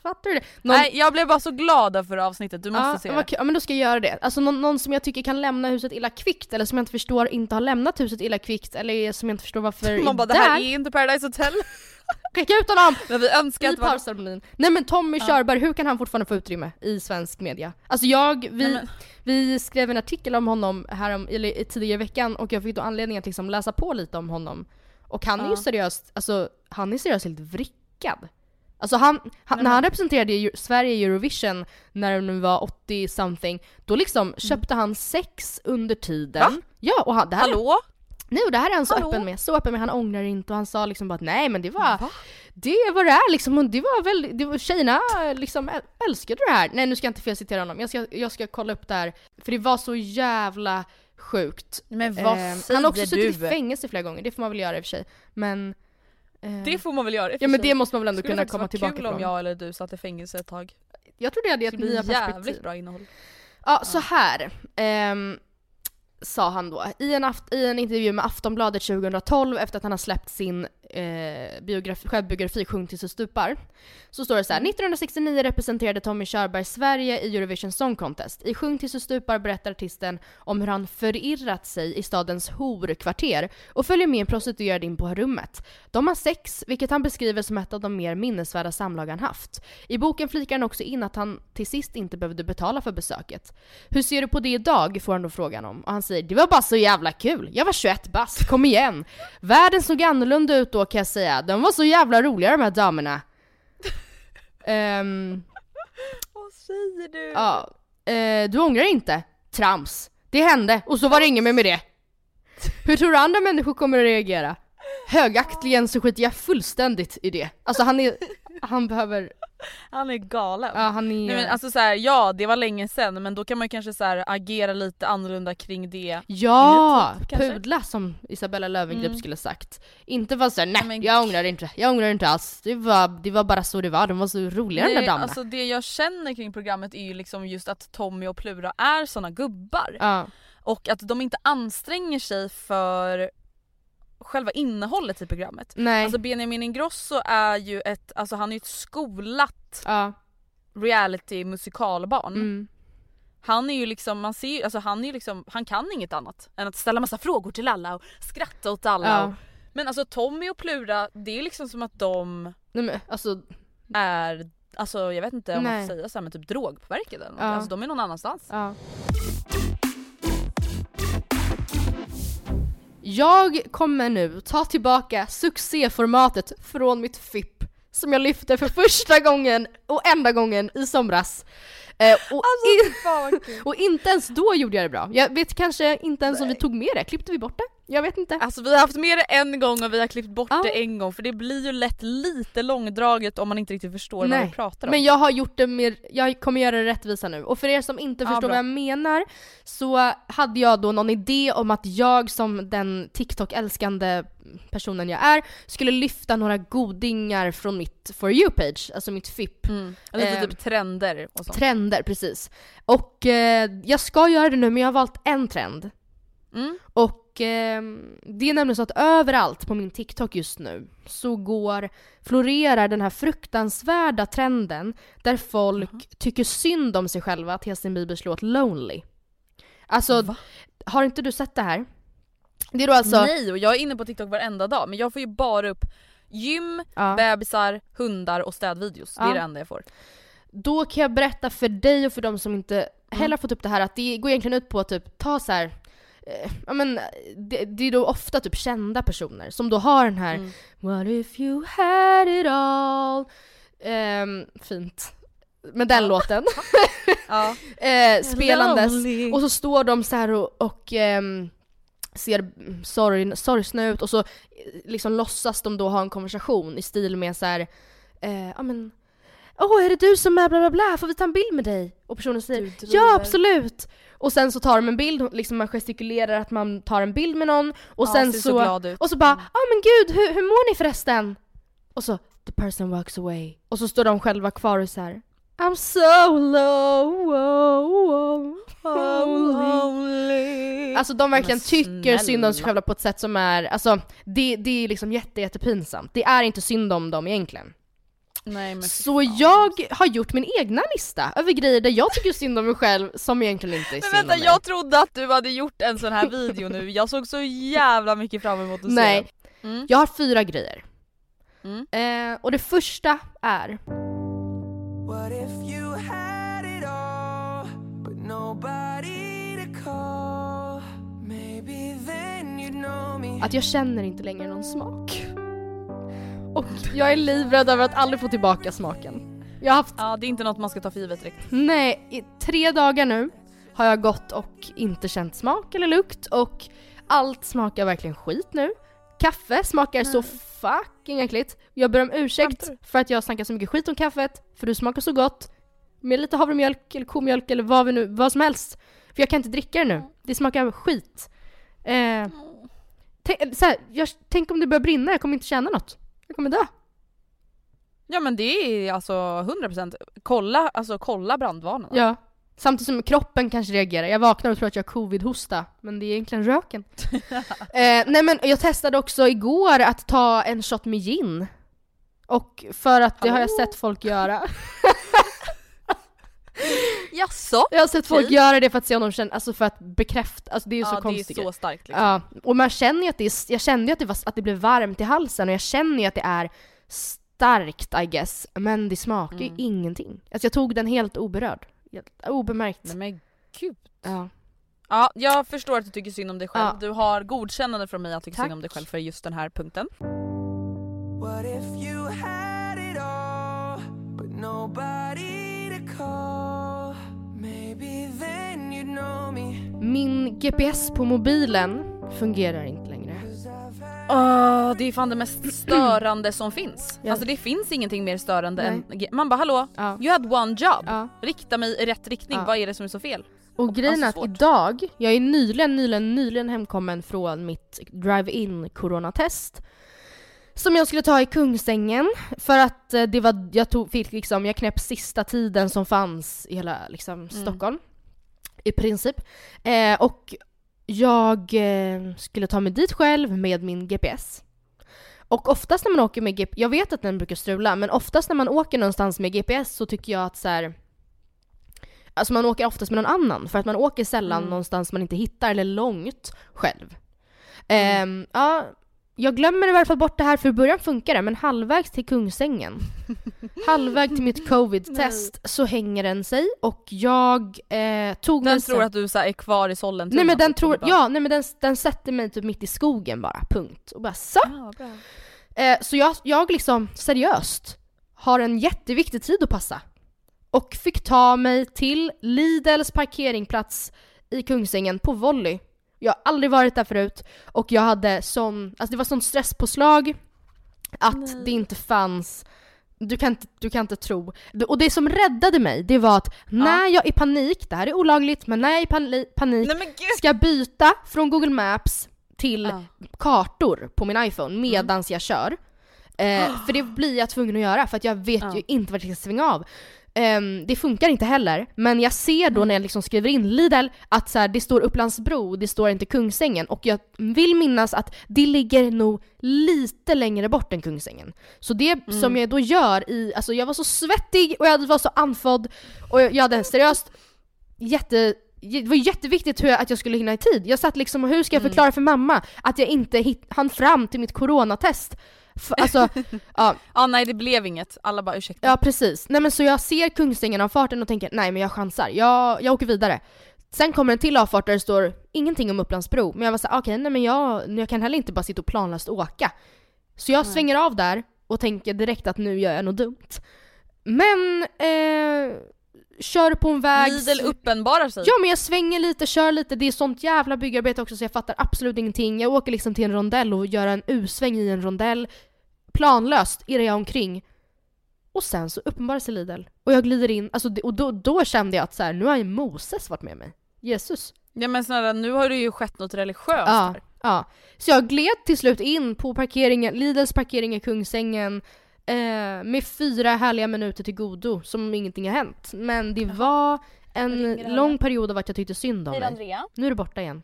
Ja, fattar du det? Någon... Nej jag blev bara så glad över avsnittet, du måste ja, se det. Ja men då ska jag göra det. Alltså någon, någon som jag tycker kan lämna huset illa kvickt eller som jag inte förstår inte har lämnat huset illa kvickt eller som jag inte förstår varför Man bara är det här där. är inte Paradise Hotel. (laughs) Skicka ut honom! Men vi önskar I att pausceremonin. Nej men Tommy Körberg, hur kan han fortfarande få utrymme i svensk media? Alltså jag, vi, Nej, vi skrev en artikel om honom här om, eller tidigare i veckan och jag fick då anledning att liksom läsa på lite om honom. Och han är ju Ja. seriöst, alltså han är seriöst helt vrickad. Alltså han, han när han representerade Sverige i Eurovision när det nu var 80 something, då liksom köpte han sex under tiden. Mm. Va? Ja och han, det här är Hallå? Nej och det här är han så Hallå? öppen med, så öppen med, han ångrar inte och han sa liksom bara att nej men det var, det är vad det är liksom, och det var väldigt, det var, tjejerna liksom äl- älskade det här. Nej nu ska jag inte felcitera honom, jag ska, jag ska kolla upp det här, för det var så jävla sjukt. Men vad Eh, säger han har också du? suttit i fängelse flera gånger, det får man väl göra i och för sig. Men... eh, Det får man väl göra Ja men det måste man väl ändå Skulle kunna komma tillbaka kul om jag eller du satt i fängelse ett tag. Jag tror det hade gett bli nya jävligt perspektiv. bra innehåll. Ja, så här. ehm, sa han då i en, aft- i en intervju med Aftonbladet 2012 efter att han har släppt sin eh, biografi, självbiografi Sjung tills du stupar. Så står det så här. 1969 representerade Tommy Körberg Sverige i Eurovision Song Contest. I Sjung tills du stupar berättar artisten om hur han förirrat sig i stadens horkvarter och följer med en prostituerad in på rummet. De har sex, vilket han beskriver som ett av de mer minnesvärda samlag han haft. I boken flikar han också in att han till sist inte behövde betala för besöket. Hur ser du på det idag? får han då frågan om. Och han säger det var bara så jävla kul. Jag var 21 bast, kom igen. Världen såg annorlunda ut då kan jag säga. De var så jävla roliga de här damerna. (laughs) Ehm, Vad säger du? ja, eh, du ångrar inte? Trams. Det hände och så var det inget mer med det. Hur tror du andra människor kommer att reagera? Högaktligen så skiter jag fullständigt i det. Alltså han är, han behöver, (laughs) Han är galen. ja han är... Nej, men alltså så här, ja det var länge sedan men då kan man ju kanske så här, agera lite annorlunda kring det. Ja! Typ? Pudla som Isabella Löwengrip Mm. skulle sagt. Inte vara såhär, nej Men- jag ångrar inte, jag ångrar inte alls. Det var, det var bara så det var, de var så roliga de där Nej, damerna. alltså det jag känner kring programmet är ju liksom just att Tommy och Plura är såna gubbar. Ja. Och att de inte anstränger sig för själva innehållet i programmet. Nej. Alltså Benjamin Ingrosso är ju ett, alltså han är ju ett skolat ja. reality musikalbarn. Mm. Han är ju liksom, man ser alltså han är ju liksom, han kan inget annat än att ställa massa frågor till alla och skratta åt alla. Ja. Och, men alltså Tommy och Plura, det är liksom som att de Nej men alltså, är, alltså jag vet inte om man Nej. får säga så här, men typ drogpåverkade eller något. Ja. Alltså de är någon annanstans. ja. Jag kommer nu ta tillbaka succéformatet från mitt FIP som jag lyfte för första gången och enda gången i somras. Eh, och, i, Fan vad kul. (laughs) och inte ens då gjorde jag det bra. Jag vet kanske inte ens om vi tog med det, klippte vi bort det? Jag vet inte. Alltså vi har haft med det en gång och vi har klippt bort Ja. det en gång för det blir ju lätt lite långdraget om man inte riktigt förstår vad Nej, vi pratar om. Men jag har gjort det mer, jag kommer göra det rättvisa nu. Och för er som inte Ja, förstår bra. vad jag menar så hade jag då någon idé om att jag som den TikTok-älskande personen jag är skulle lyfta några godingar från mitt For You-page, alltså mitt FIP. Mm. Lite Eh, typ trender och sånt. Trender, precis. Och eh, jag ska göra det nu men jag har valt en trend. Mm. Och Och eh, det är nämligen så att överallt på min TikTok just nu så går, florerar den här fruktansvärda trenden där folk tycker synd om sig själva till Justin Biebers låt 'Lonely'. Alltså, har inte du sett det här? Det är då alltså... Nej och jag är inne på TikTok varenda dag men jag får ju bara upp gym, Ja. bebisar, hundar och städvideos. Det är det enda jag får. Då kan jag berätta för dig och för de som inte heller har fått upp det här att det går egentligen ut på att typ ta så här. Eh, Ja men det, det är då ofta typ kända personer som då har den här Mm. What if you had it all? Ehm, fint. Med den låten. (laughs) Ja. (laughs) eh, spelandes. Lonely. Och så står de så här och, och ehm, ser sorg, sorgsna ut och så eh, liksom låtsas de då ha en konversation i stil med så här, eh, ja men Åh, är det du som är bla bla bla? Får vi ta en bild med dig? Och personen säger. Ja, absolut! Och sen så tar de en bild, liksom man gestikulerar att man tar en bild med någon och Ja, sen så, så och så bara Ja men gud, hur, hur mår ni förresten? Och så the person walks away. Och så står de själva kvar och så här I'm so low, oh, oh, lonely. Alltså de verkligen tycker synd om sig själva på ett sätt som är, alltså det, det är liksom jätte, jättepinsamt. Det är inte synd om dem egentligen. Nej, men Så fan. jag har gjort min egna lista över grejer där jag tycker synd om mig själv som egentligen inte är Men synd vänta om mig. jag trodde att du hade gjort en sån här video nu, jag såg så jävla mycket fram emot att se Nej, den. Mm. jag har fyra grejer. Mm. Eh, och det första är What if you had it all, but nobody to call? Maybe then you'd know me. att jag känner inte längre någon smak. Och jag är livrädd över att aldrig få tillbaka smaken. Jag har haft, Ja det är inte något man ska ta för givet direkt. nej, i tre dagar nu har jag gått och inte känt smak eller lukt och allt smakar verkligen skit nu. Kaffe smakar så fucking äckligt. Jag ber om ursäkt för att jag snackar så mycket skit om kaffet, för du smakar så gott. Med lite havremjölk eller komjölk eller vad, vi nu, vad som helst. För jag kan inte dricka det nu. Det smakar skit. Eh, tänk, så här, jag, tänk om det börjar brinna, jag kommer inte känna något. Jag kommer dö. Ja men det är alltså 100% kolla, alltså kolla brandvarnarna. Ja. Samtidigt som kroppen kanske reagerar. Jag vaknar och tror att jag har covid-hosta, men det är egentligen röken. (laughs) eh, nej men jag testade också igår att ta en shot med gin. Och för att det har jag sett folk göra. (laughs) Jaså? Jag har sett folk Okej. göra det för att se om de känner, alltså för att bekräfta, alltså det är ju så Ja det är konstigt. så starkt liksom. Ja, och man känner ju att det är, jag kände ju att det, var, att det blev varmt i halsen och jag känner ju att det är starkt I guess, men det smakar ju Mm. ingenting. Alltså jag tog den helt oberörd. Helt obemärkt. Nej men gud. Ja. Ja, jag förstår att du tycker synd om dig själv. Ja. Du har godkännande från mig att tycka synd om dig själv för just den här punkten. What if you had it all, but nobody Min GPS på mobilen fungerar inte längre. Åh, det är fan det mest (clears throat) störande som finns. Ja. Alltså det finns ingenting mer störande Nej. än... Man bara hallå, Ja. you had one job. Ja. Rikta mig i rätt riktning, vad är det som är så fel? Och grejen är Alltså, att idag, jag är nyligen, nyligen, nyligen hemkommen från mitt drive-in coronatest. Som jag skulle ta i Kungsängen för att eh, det var, jag tog, fick liksom, jag knäpp sista tiden som fanns i hela liksom, Stockholm. I princip. Eh, och jag eh, skulle ta mig dit själv med min GPS. Och oftast när man åker med GPS, jag vet att den brukar strula, men oftast när man åker någonstans med GPS så tycker jag att så här, Alltså man åker oftast med någon annan för att man åker sällan Mm. någonstans man inte hittar eller långt själv. Ehm, ja, jag glömmer i alla fall bort det här för i början funkar det men halvvägs till Kungsängen, (laughs) halvväg till mitt covid-test så hänger den sig och jag eh, tog mig Den sen- tror att du så här, är kvar i Sollentuna. Nej men den tror, bara, ja nej men den, den sätter mig typ mitt i skogen bara, punkt. Och bara så! "Ah, bra." Eh, så jag, jag liksom seriöst har en jätteviktig tid att passa. Och fick ta mig till Lidls parkeringsplats i Kungsängen på volley. Jag har aldrig varit där förut och jag hade sån, alltså det var sån stresspåslag att det inte fanns du kan, inte, du kan inte tro. Och det som räddade mig, det var att när jag i panik, det här är olagligt, men när jag i pani- panik Nej ska byta från Google Maps till Ja. kartor på min iPhone medans jag kör. Eh, (gasps) för det blir jag tvungen att göra för att jag vet Ja. ju inte vart jag ska svänga av. Ehm, det funkar inte heller, men jag ser då när jag liksom skriver in Lidl att så här, det står Upplandsbro, det står inte Kungsängen och jag vill minnas att det ligger nog lite längre bort än Kungsängen. Så det som jag då gör i, alltså jag var så svettig och jag var så andfådd och jag, jag hade seriöst jätte det var jätteviktigt hur att jag skulle hinna i tid. Jag satt liksom hur ska jag förklara för mamma att jag inte hit, hann fram till mitt coronatest? Alltså, (laughs) ja, Ja nej det blev inget, alla bara ursäkta. Ja precis. Nej men så jag ser Kungsängen avfarten och tänker nej men jag chansar, jag, jag åker vidare. Sen kommer en till avfart där det står ingenting om Upplandsbro, men jag var såhär okej nej men jag, jag kan heller inte bara sitta och planlöst åka. Så jag svänger av där och tänker direkt att nu gör jag något dumt. Men, eh, kör på en väg... Lidl uppenbarar sig. Ja men jag svänger lite, kör lite, det är sånt jävla byggarbete också så jag fattar absolut ingenting. Jag åker liksom till en rondell och gör en U-sväng i en rondell. Planlöst irrar jag omkring. Och sen så uppenbarar sig Lidl. Och jag glider in, alltså, och då, då kände jag att så här, nu har ju Moses varit med mig. Jesus. Ja men snälla nu har det ju skett något religiöst Ja, här. ja. Så jag gled till slut in på parkeringen, Lidls parkering i Kungsängen eh, med fyra härliga minuter till godo som om ingenting har hänt. Men det var en lång period av att jag tyckte synd om mig. Nu är det borta igen.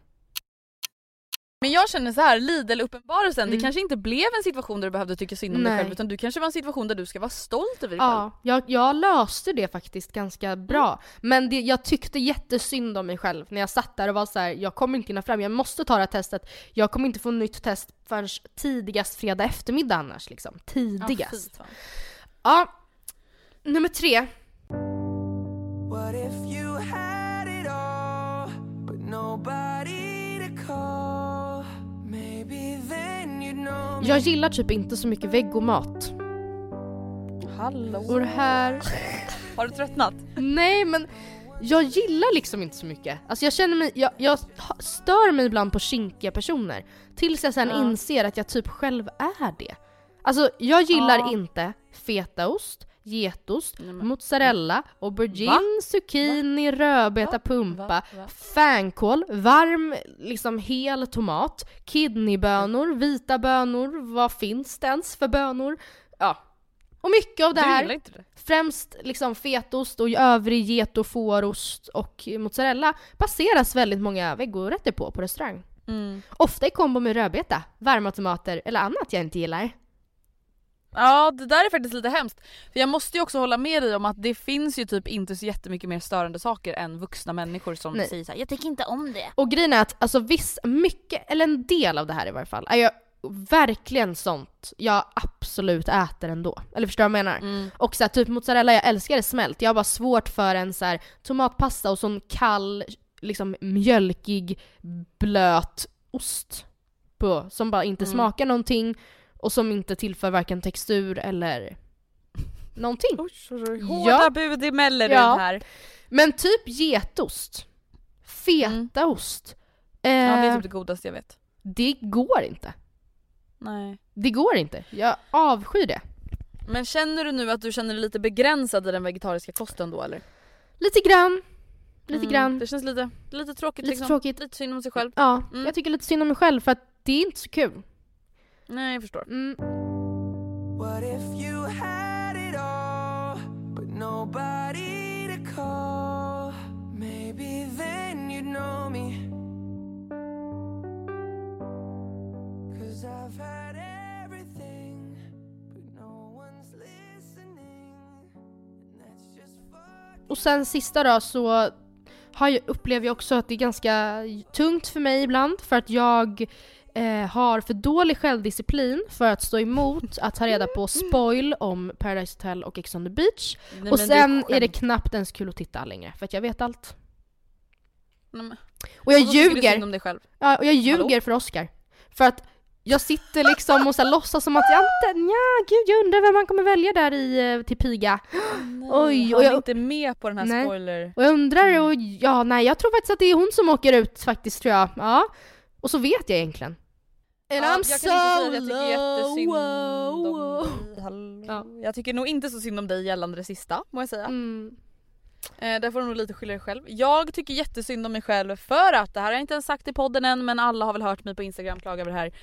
Men jag känner så här, Lidl-uppenbarelsen, det Mm. kanske inte blev en situation där du behövde tycka synd om dig Nej. själv utan du kanske var en situation där du ska vara stolt över dig själv. Ja, jag, jag löste det faktiskt ganska bra. Men det, jag tyckte jättesynd om mig själv när jag satt där och var så här: jag kommer inte hinna fram, jag måste ta det här testet. Jag kommer inte få nytt test förrän tidigast fredag eftermiddag annars liksom. Ja, Tidigast. fan. Ja, nummer tre. Jag gillar typ inte så mycket vegomat. Hallå. Och det här... (laughs) Har du tröttnat? Nej men jag gillar liksom inte så mycket. Alltså jag känner mig, jag, jag stör mig ibland på kinkiga personer. Tills jag sen Ja. inser att jag typ själv är det. Alltså jag gillar Ja. inte fetaost, getost, Nej, men- mozzarella, aubergine, Va? zucchini, rödbeta, pumpa, Va? Va? fänkål, varm liksom hel tomat, kidneybönor, vita bönor, vad finns det ens för bönor? Ja. Och mycket av det här det? Främst liksom fetost och övrig get och fårost och mozzarella baseras väldigt många vegorätter på på restaurang. Mm. Ofta i kombo med rödbeta, varma tomater eller annat jag inte gillar. Ja det där är faktiskt lite hemskt. För jag måste ju också hålla med dig om att det finns ju typ inte så jättemycket mer störande saker än vuxna människor som Nej. säger såhär jag tycker inte om det. Och grejen är att alltså viss, mycket, eller en del av det här i varje fall, är jag verkligen sånt jag absolut äter ändå. Eller förstår du vad jag menar? Mm. Och så här, typ mozzarella, jag älskar det smält. Jag har bara svårt för en så här, tomatpasta och sån kall, liksom mjölkig, blöt ost på, som bara inte Mm. smakar någonting och som inte tillför varken textur eller någonting. Oj, Ja. hårda bud i Mellerud Ja. här. Men typ getost, fetaost, Ja det är eh, typ det godaste jag vet. det går inte. Nej. Det går inte. Jag avskyr det. Men känner du nu att du känner dig lite begränsad i den vegetariska kosten då eller? Lite grann. Lite Mm, grann. Det känns lite, lite tråkigt Lite liksom. tråkigt. Lite synd om sig själv. Ja, Mm. jag tycker lite synd om mig själv för att det är inte så kul. Nej jag förstår. Mm. What if you had it all, but nobody to call? Maybe then you'd know me. Cause I've had everything, but no one's listening. And that's just fucking Och sen sista då så har jag, upplever jag också att det är ganska tungt för mig ibland för att jag eh, har för dålig självdisciplin för att stå emot att ta reda på spoil om Paradise Hotel och Ex on the Beach. Nej, och sen du är det knappt ens kul att titta längre för att jag vet allt. Nej, Och jag du ljuger! Ja, och jag ljuger Hallå? för Oscar. För att jag sitter liksom och så här låtsas som att jag inte, ja gud jag undrar vem man kommer välja där i, eh, till piga. (gasps) Oj, Han och är jag- inte med på den här Nej. spoiler. Och jag undrar, Mm. och ja nej jag tror faktiskt att det är hon som åker ut faktiskt tror jag. Ja. Och så vet jag egentligen. And Ja, I'm jag kan so inte säga jag tycker jättesynd om dig. (laughs) Ja. Jag tycker nog inte så synd om dig gällande det sista, må jag säga. Mm. Eh, där får du nog lite skylla dig själv. Jag tycker jättesynd om mig själv för att, det här har jag inte ens sagt i podden än men alla har väl hört mig på Instagram klaga över det här.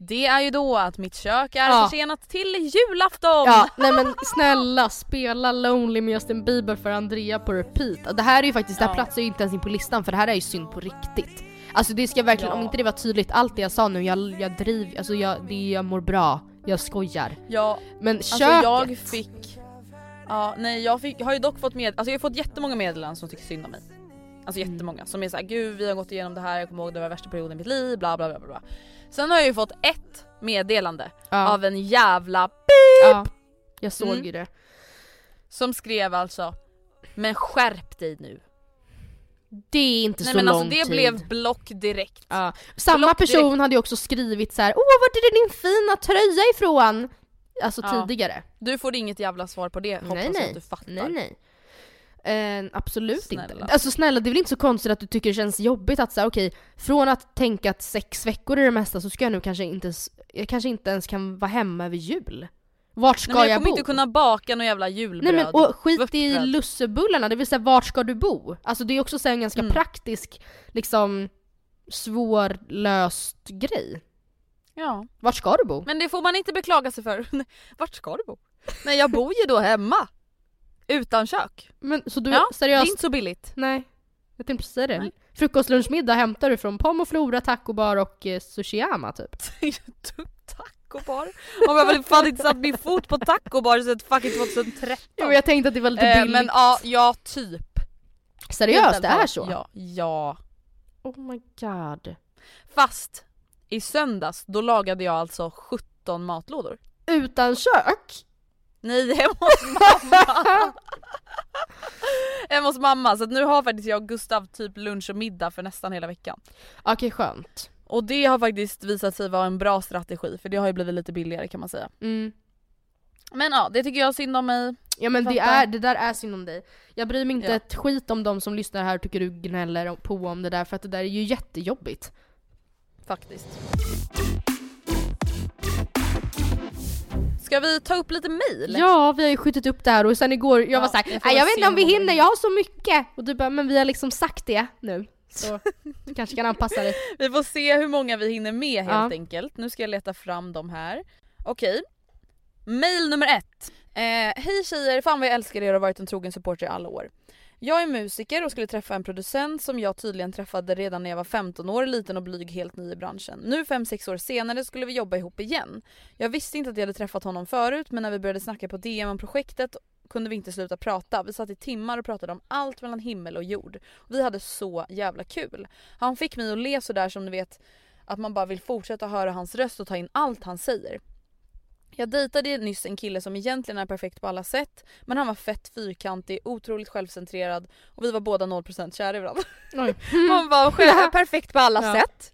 Det är ju då att mitt kök är Ja. försenat till julafton! Ja, nej men snälla spela Lonely med Justin Bieber för Andrea på repeat. Det här är ju faktiskt, det här Ja. platsar ju inte ens in på listan för det här är ju synd på riktigt. Alltså det ska verkligen, Ja. om inte det var tydligt, allt det jag sa nu, jag, jag driv, alltså jag, det, jag mår bra, jag skojar. Ja, Men alltså köket! jag fick... Ja, nej jag fick, har ju dock fått med, alltså jag har fått jättemånga meddelanden som tycker synd om mig. Alltså Mm. jättemånga som är såhär gud vi har gått igenom det här, jag kommer ihåg det var värsta perioden i mitt liv, bla bla bla bla. Sen har jag ju fått ett meddelande ja, av en jävla ja, jag såg Mm. ju det. som skrev alltså Men skärp dig nu. Det är inte Nej så men lång alltså det tid. blev block direkt. Ja. Samma Block person hade ju också skrivit så här: åh vart är det din fina tröja ifrån? Alltså Ja. tidigare. Du får inget jävla svar på det hoppas nej nej. att du fattar. nej nej. Eh, absolut Snälla. inte. Alltså snälla det är väl inte så konstigt att du tycker det känns jobbigt att säga okej, från att tänka att sex veckor är det mesta så ska jag nu kanske inte, ens- jag kanske inte ens kan vara hemma över jul. Vart ska Nej, men jag jag, kommer bo? inte kunna baka någon jävla julbröd. Nej men och skit i Vörtbröd. lussebullarna, det vill säga vart ska du bo? Alltså det är också så en ganska Mm. praktisk, liksom svårlöst grej. Ja. Vart ska du bo? Men det får man inte beklaga sig för. (laughs) Vart ska du bo? Nej jag bor ju då hemma. Utan kök. Men så du, ja, det seriöst? är inte så billigt. Nej. Jag tänkte precis säga det. Nej. Frukost, lunch, middag hämtar du från Pom och Flora, Taco Bar och eh, Sushiyama typ. (laughs) taco bar. Om jag väl fan inte satt min fot på taco bar sedan fucking 2013. Ja, men jag tänkte att det var lite Eh, billigt. men ja, ja typ. Seriöst, det är så? Ja, ja. Oh my god. Fast i söndags då lagade jag alltså 17 matlådor. Utan kök? Nej (laughs) hemma hos mamma. (laughs) hemma hos mamma så att nu har faktiskt jag och Gustav typ lunch och middag för nästan hela veckan. Okej skönt. Och det har faktiskt visat sig vara en bra strategi för det har ju blivit lite billigare kan man säga. Mm. Men ja, det tycker jag synd om mig. Ja men det, är, det där är synd om dig. Jag bryr mig inte Ja. ett skit om de som lyssnar här och tycker du gnäller på om det där för att det där är ju jättejobbigt. Faktiskt. Ska vi ta upp lite mail? Ja, vi har ju skjutit upp det här och sen igår, jag Ja, var såhär, jag får "Nej, jag vet inte om vi hinner, jag har så mycket! Och du bara, men vi har liksom sagt det nu. Så du kanske kan anpassa dig. (laughs) Vi får se hur många vi hinner med helt Ja. enkelt. Nu ska jag leta fram dem här. Okej. Mail nummer ett. Eh, Hej tjejer, fan vad jag älskar er och har varit en trogen supporter i alla år. Jag är musiker och skulle träffa en producent som jag tydligen träffade redan när jag var 15 år, liten och blyg, helt ny i branschen. Nu 5-6 år senare skulle vi jobba ihop igen. Jag visste inte att jag hade träffat honom förut men när vi började snacka på DM om projektet kunde vi inte sluta prata. Vi satt i timmar och pratade om allt mellan himmel och jord. Vi hade så jävla kul. Han fick mig att le sådär som du vet att man bara vill fortsätta höra hans röst och ta in allt han säger. Jag dejtade nyss en kille som egentligen är perfekt på alla sätt men han var fett fyrkantig, otroligt självcentrerad och vi var båda 0% kära i varandra. (laughs) Man var själv perfekt på alla Ja. sätt.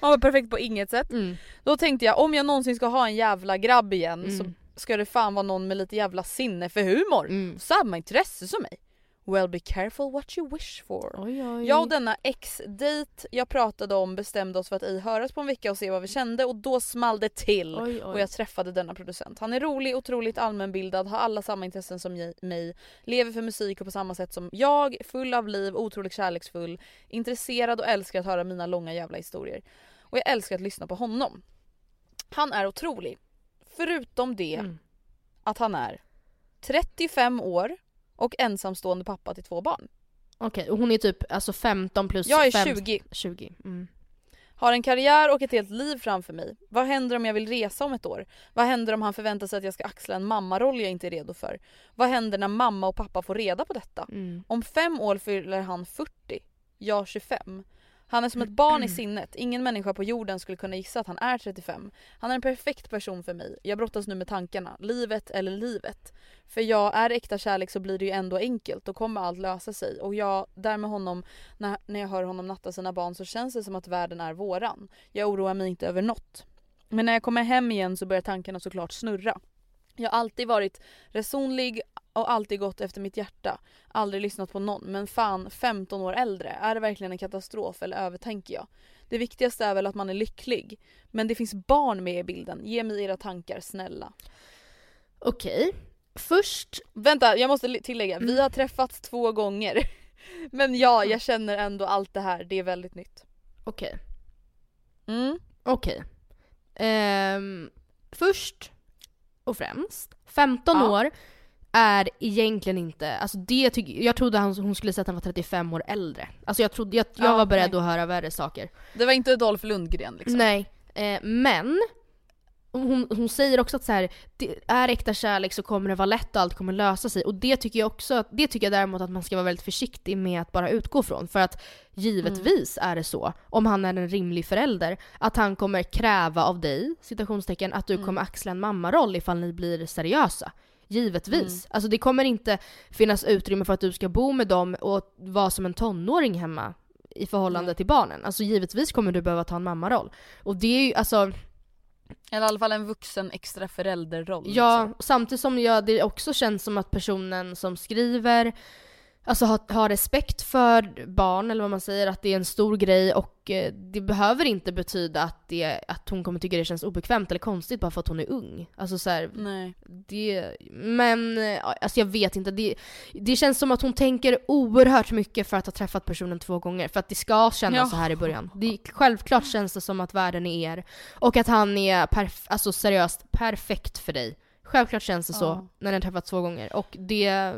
Man var perfekt på inget sätt. Mm. Då tänkte jag om jag någonsin ska ha en jävla grabb igen Mm. så ska det fan vara någon med lite jävla sinne för humor. Mm. Samma intresse som mig. Well be careful what you wish for. Oj, oj. Jag och denna ex-dejt jag pratade om bestämde oss för att ej höras på en vecka och se vad vi kände och då small det till. Oj. Och jag träffade denna producent. Han är rolig, otroligt allmänbildad, har alla samma intressen som mig, lever för musik och på samma sätt som jag, full av liv, otroligt kärleksfull, intresserad och älskar att höra mina långa jävla historier. Och jag älskar att lyssna på honom. Han är otrolig. Förutom det Mm. att han är 35 år och ensamstående pappa till två barn. Okej, och hon är typ alltså 15 plus Jag är fem- 20. 20. Mm. Har en karriär och ett helt liv framför mig. Vad händer om jag vill resa om ett år? Vad händer om han förväntar sig att jag ska axla en mammaroll jag inte är redo för? Vad händer när mamma och pappa får reda på detta? Mm. Om fem år fyller han 40, jag 25. Han är som ett barn i sinnet. Ingen människa på jorden skulle kunna gissa att han är 35. Han är en perfekt person för mig. Jag brottas nu med tankarna. Livet eller livet. För jag är äkta kärlek så blir det ju ändå enkelt. Då kommer allt lösa sig. Och jag, där med honom, när, när jag hör honom natta sina barn så känns det som att världen är våran. Jag oroar mig inte över något. Men när jag kommer hem igen så börjar tankarna såklart snurra. Jag har alltid varit resonlig och alltid gått efter mitt hjärta. Aldrig lyssnat på någon. Men fan, 15 år äldre. Är det verkligen en katastrof eller övertänker jag? Det viktigaste är väl att man är lycklig. Men det finns barn med i bilden. Ge mig era tankar, snälla. Okej. Först, Vänta, jag måste tillägga. Vi Mm. har träffats två gånger. (laughs) Men ja, jag känner ändå allt det här. Det är väldigt nytt. okej. Mm. Okej. Ehm, först och främst, 15 Ja. år är egentligen inte, alltså det tycker jag trodde han, hon skulle säga att han var 35 år äldre. Alltså jag trodde, jag, jag Ja, var beredd nej. att höra värre saker. Det var inte Dolph Lundgren liksom. Nej, eh, men hon, hon säger också att så här, det är äkta kärlek så kommer det vara lätt och allt kommer lösa sig. Och det tycker jag också, det tycker jag däremot att man ska vara väldigt försiktig med att bara utgå från. För att givetvis är det så, om han är en rimlig förälder, att han kommer kräva av dig, citationstecken, att du kommer axla en mammaroll ifall ni blir seriösa. Givetvis. Alltså det kommer inte finnas utrymme för att du ska bo med dem och vara som en tonåring hemma i förhållande Nej. till barnen. Alltså givetvis kommer du behöva ta en mammaroll. Och det är ju alltså, Eller i alla fall en vuxen extra förälderroll. ja, liksom. samtidigt som jag, det också känns som att personen som skriver Alltså har, har respekt för barn, eller vad man säger, att det är en stor grej och eh, det behöver inte betyda att, det, att hon kommer tycka det känns obekvämt eller konstigt bara för att hon är ung. Alltså så här, Nej. det, men alltså jag vet inte. Det, det känns som att hon tänker oerhört mycket för att ha träffat personen två gånger. För att det ska kännas Ja. så här i början. Det, självklart känns det som att världen är er. Och att han är perf- alltså seriöst perfekt för dig. Självklart känns det så Ja. när ni har träffat två gånger. Och det...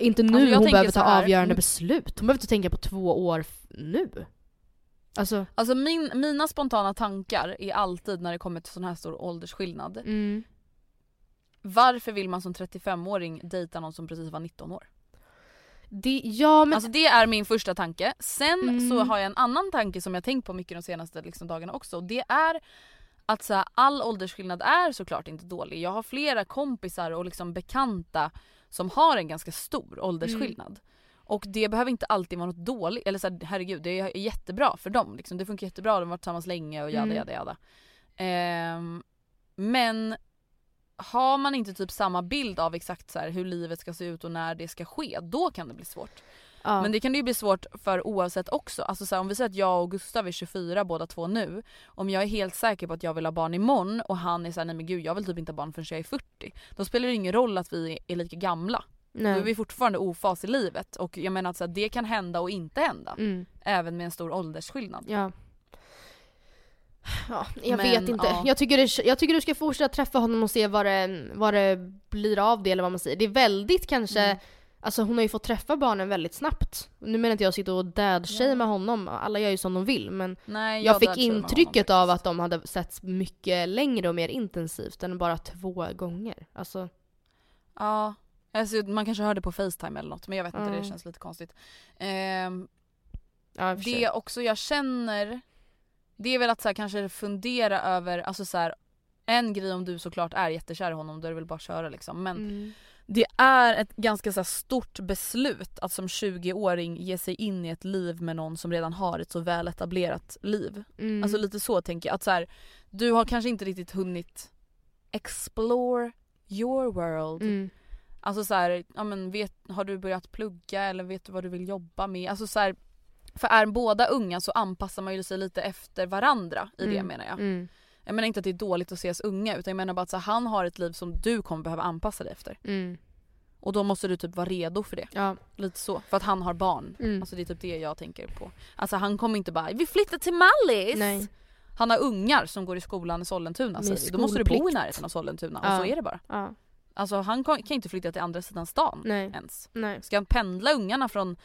Inte nu Alltså, hon behöver ta här, avgörande mm. beslut. Hon behöver inte tänka på två år nu. Alltså... Alltså min, mina spontana tankar är alltid när det kommer till sån här stor åldersskillnad. Mm. Varför vill man som 35-åring dejta någon som precis var 19 år? Det, ja men... Alltså det är min första tanke. Sen Mm. så har jag en annan tanke som jag tänkt på mycket de senaste liksom, dagarna också. Och det är att så här, all åldersskillnad är såklart inte dålig. Jag har flera kompisar och liksom bekanta som har en ganska stor åldersskillnad. Och det behöver inte alltid vara något dåligt. Eller så här, herregud det är jättebra för dem. Liksom. Det funkar jättebra, de har varit tillsammans länge och jada Mm. jada jada. Ehm, men har man inte typ samma bild av exakt så hur livet ska se ut och när det ska ske, då kan det bli svårt. Ja. Men det kan det ju bli svårt för oavsett också. Alltså så här, om vi säger att jag och Gustav är 24 båda två nu. Om jag är helt säker på att jag vill ha barn imorgon och han är såhär nej men gud jag vill typ inte ha barn förrän jag är 40. Då spelar det ingen roll att vi är lika gamla. Då Nej. är vi fortfarande ofas i livet och jag menar att så här, det kan hända och inte hända. Mm. Även med en stor åldersskillnad. Ja. Ja, jag Men, vet inte. ja. Jag, tycker det, jag tycker du ska fortsätta träffa honom och se vad det, vad det blir av det eller vad man säger. Det är väldigt kanske, Mm. Alltså hon har ju fått träffa barnen väldigt snabbt. Nu menar inte jag sitta och dad-shamea honom, alla gör ju som de vill men Nej, jag fick med honom intrycket av att de hade setts mycket längre och mer intensivt än bara två gånger. Alltså, Ja. Alltså, man kanske hörde på Facetime eller något men jag vet inte, Ja. det känns lite konstigt. Ehm, ja. Det också jag känner, det är väl att så här, kanske fundera över, alltså så här, en grej om du såklart är jättekär i honom då är det väl bara att köra liksom. Men Mm. Det är ett ganska så stort beslut att som 20-åring ge sig in i ett liv med någon som redan har ett så väl etablerat liv. Mm. Alltså lite så tänker jag. Att så här, du har kanske inte riktigt hunnit explore your world. mm. Alltså så här, ja men vet, har du börjat plugga eller vet du vad du vill jobba med? Alltså så här, för är båda unga så anpassar man ju sig lite efter varandra i det Mm. menar jag. Mm. Jag menar inte att det är dåligt att ses unga utan jag menar bara att så här, han har ett liv som du kommer behöva anpassa dig efter. Mm. Och då måste du typ vara redo för det. Ja. Lite så. För att han har barn. Mm. Alltså det är typ det jag tänker på. Alltså han kommer inte bara vi flyttar till Mallis! Nej. Han har ungar som går i skolan i Sollentuna Med säger vi. Då måste du bo i närheten av Sollentuna Ja. och så är det bara. Ja. Alltså han kan kan inte flytta till andra sidan stan Nej. ens. Nej. Ska han pendla ungarna från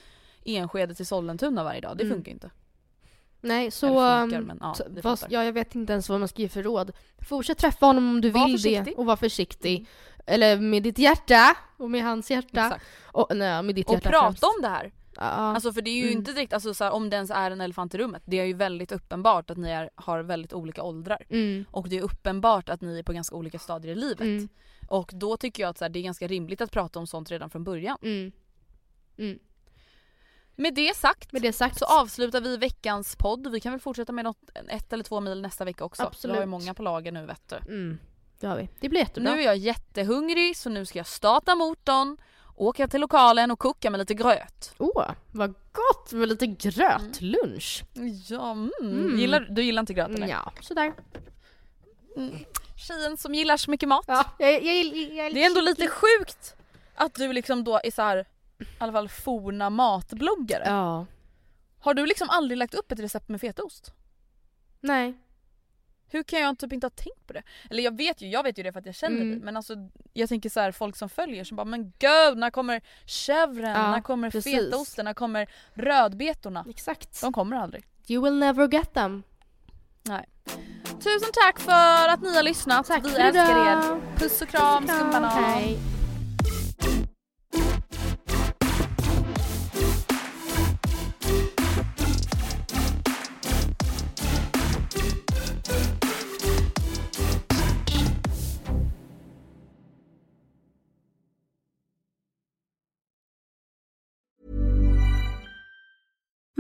Enskede till Sollentuna varje dag? Det Mm. funkar inte. Nej, så... Funkar, um, men ja, så- fattar. ja, jag vet inte ens vad man ska ge för råd. Fortsätt träffa honom om du Var vill det. försiktig. Och var försiktig. Eller med ditt hjärta och med hans hjärta. Exakt. Och, nej, med ditt Och hjärta prata främst. om det här. Ja. Alltså för det är ju Mm. inte direkt, alltså, så här, om det ens är en elefant i rummet. Det är ju väldigt uppenbart att ni är, har väldigt olika åldrar. mm. Och det är uppenbart att ni är på ganska olika stadier i livet. Mm. Och då tycker jag att så här, det är ganska rimligt att prata om sånt redan från början. Mm. Mm. Med det sagt Med det sagt så avslutar vi veckans podd. Vi kan väl fortsätta med något, ett eller två mil nästa vecka också. Absolut. Vi har ju många på lager nu vet du. Mm. Det har vi. Det blir jättebra. Nu är jag jättehungrig så nu ska jag starta motorn, åka till lokalen och koka med lite gröt. Åh, vad gott med lite grötlunch. Ja, mm. Mm. Gillar, du gillar inte gröt eller? Mm, ja, sådär. Tjejen som gillar så mycket mat. Ja, jag, jag, jag, jag, Det är ändå lite sjukt att du liksom då är så här, i alla fall forna matbloggare. Ja. Har du liksom aldrig lagt upp ett recept med fetaost? Nej. Hur kan jag typ inte ha tänkt på det? Eller jag vet ju, jag vet ju det för att jag känner Mm. dig men alltså jag tänker så här folk som följer som bara men gud när kommer chèvren, Ja, när kommer precis. fetaosten, när kommer rödbetorna? Exakt. De kommer aldrig. You will never get them. Nej. Tusen tack för att ni har lyssnat. Tack Vi älskar er. Puss och kram. Hej.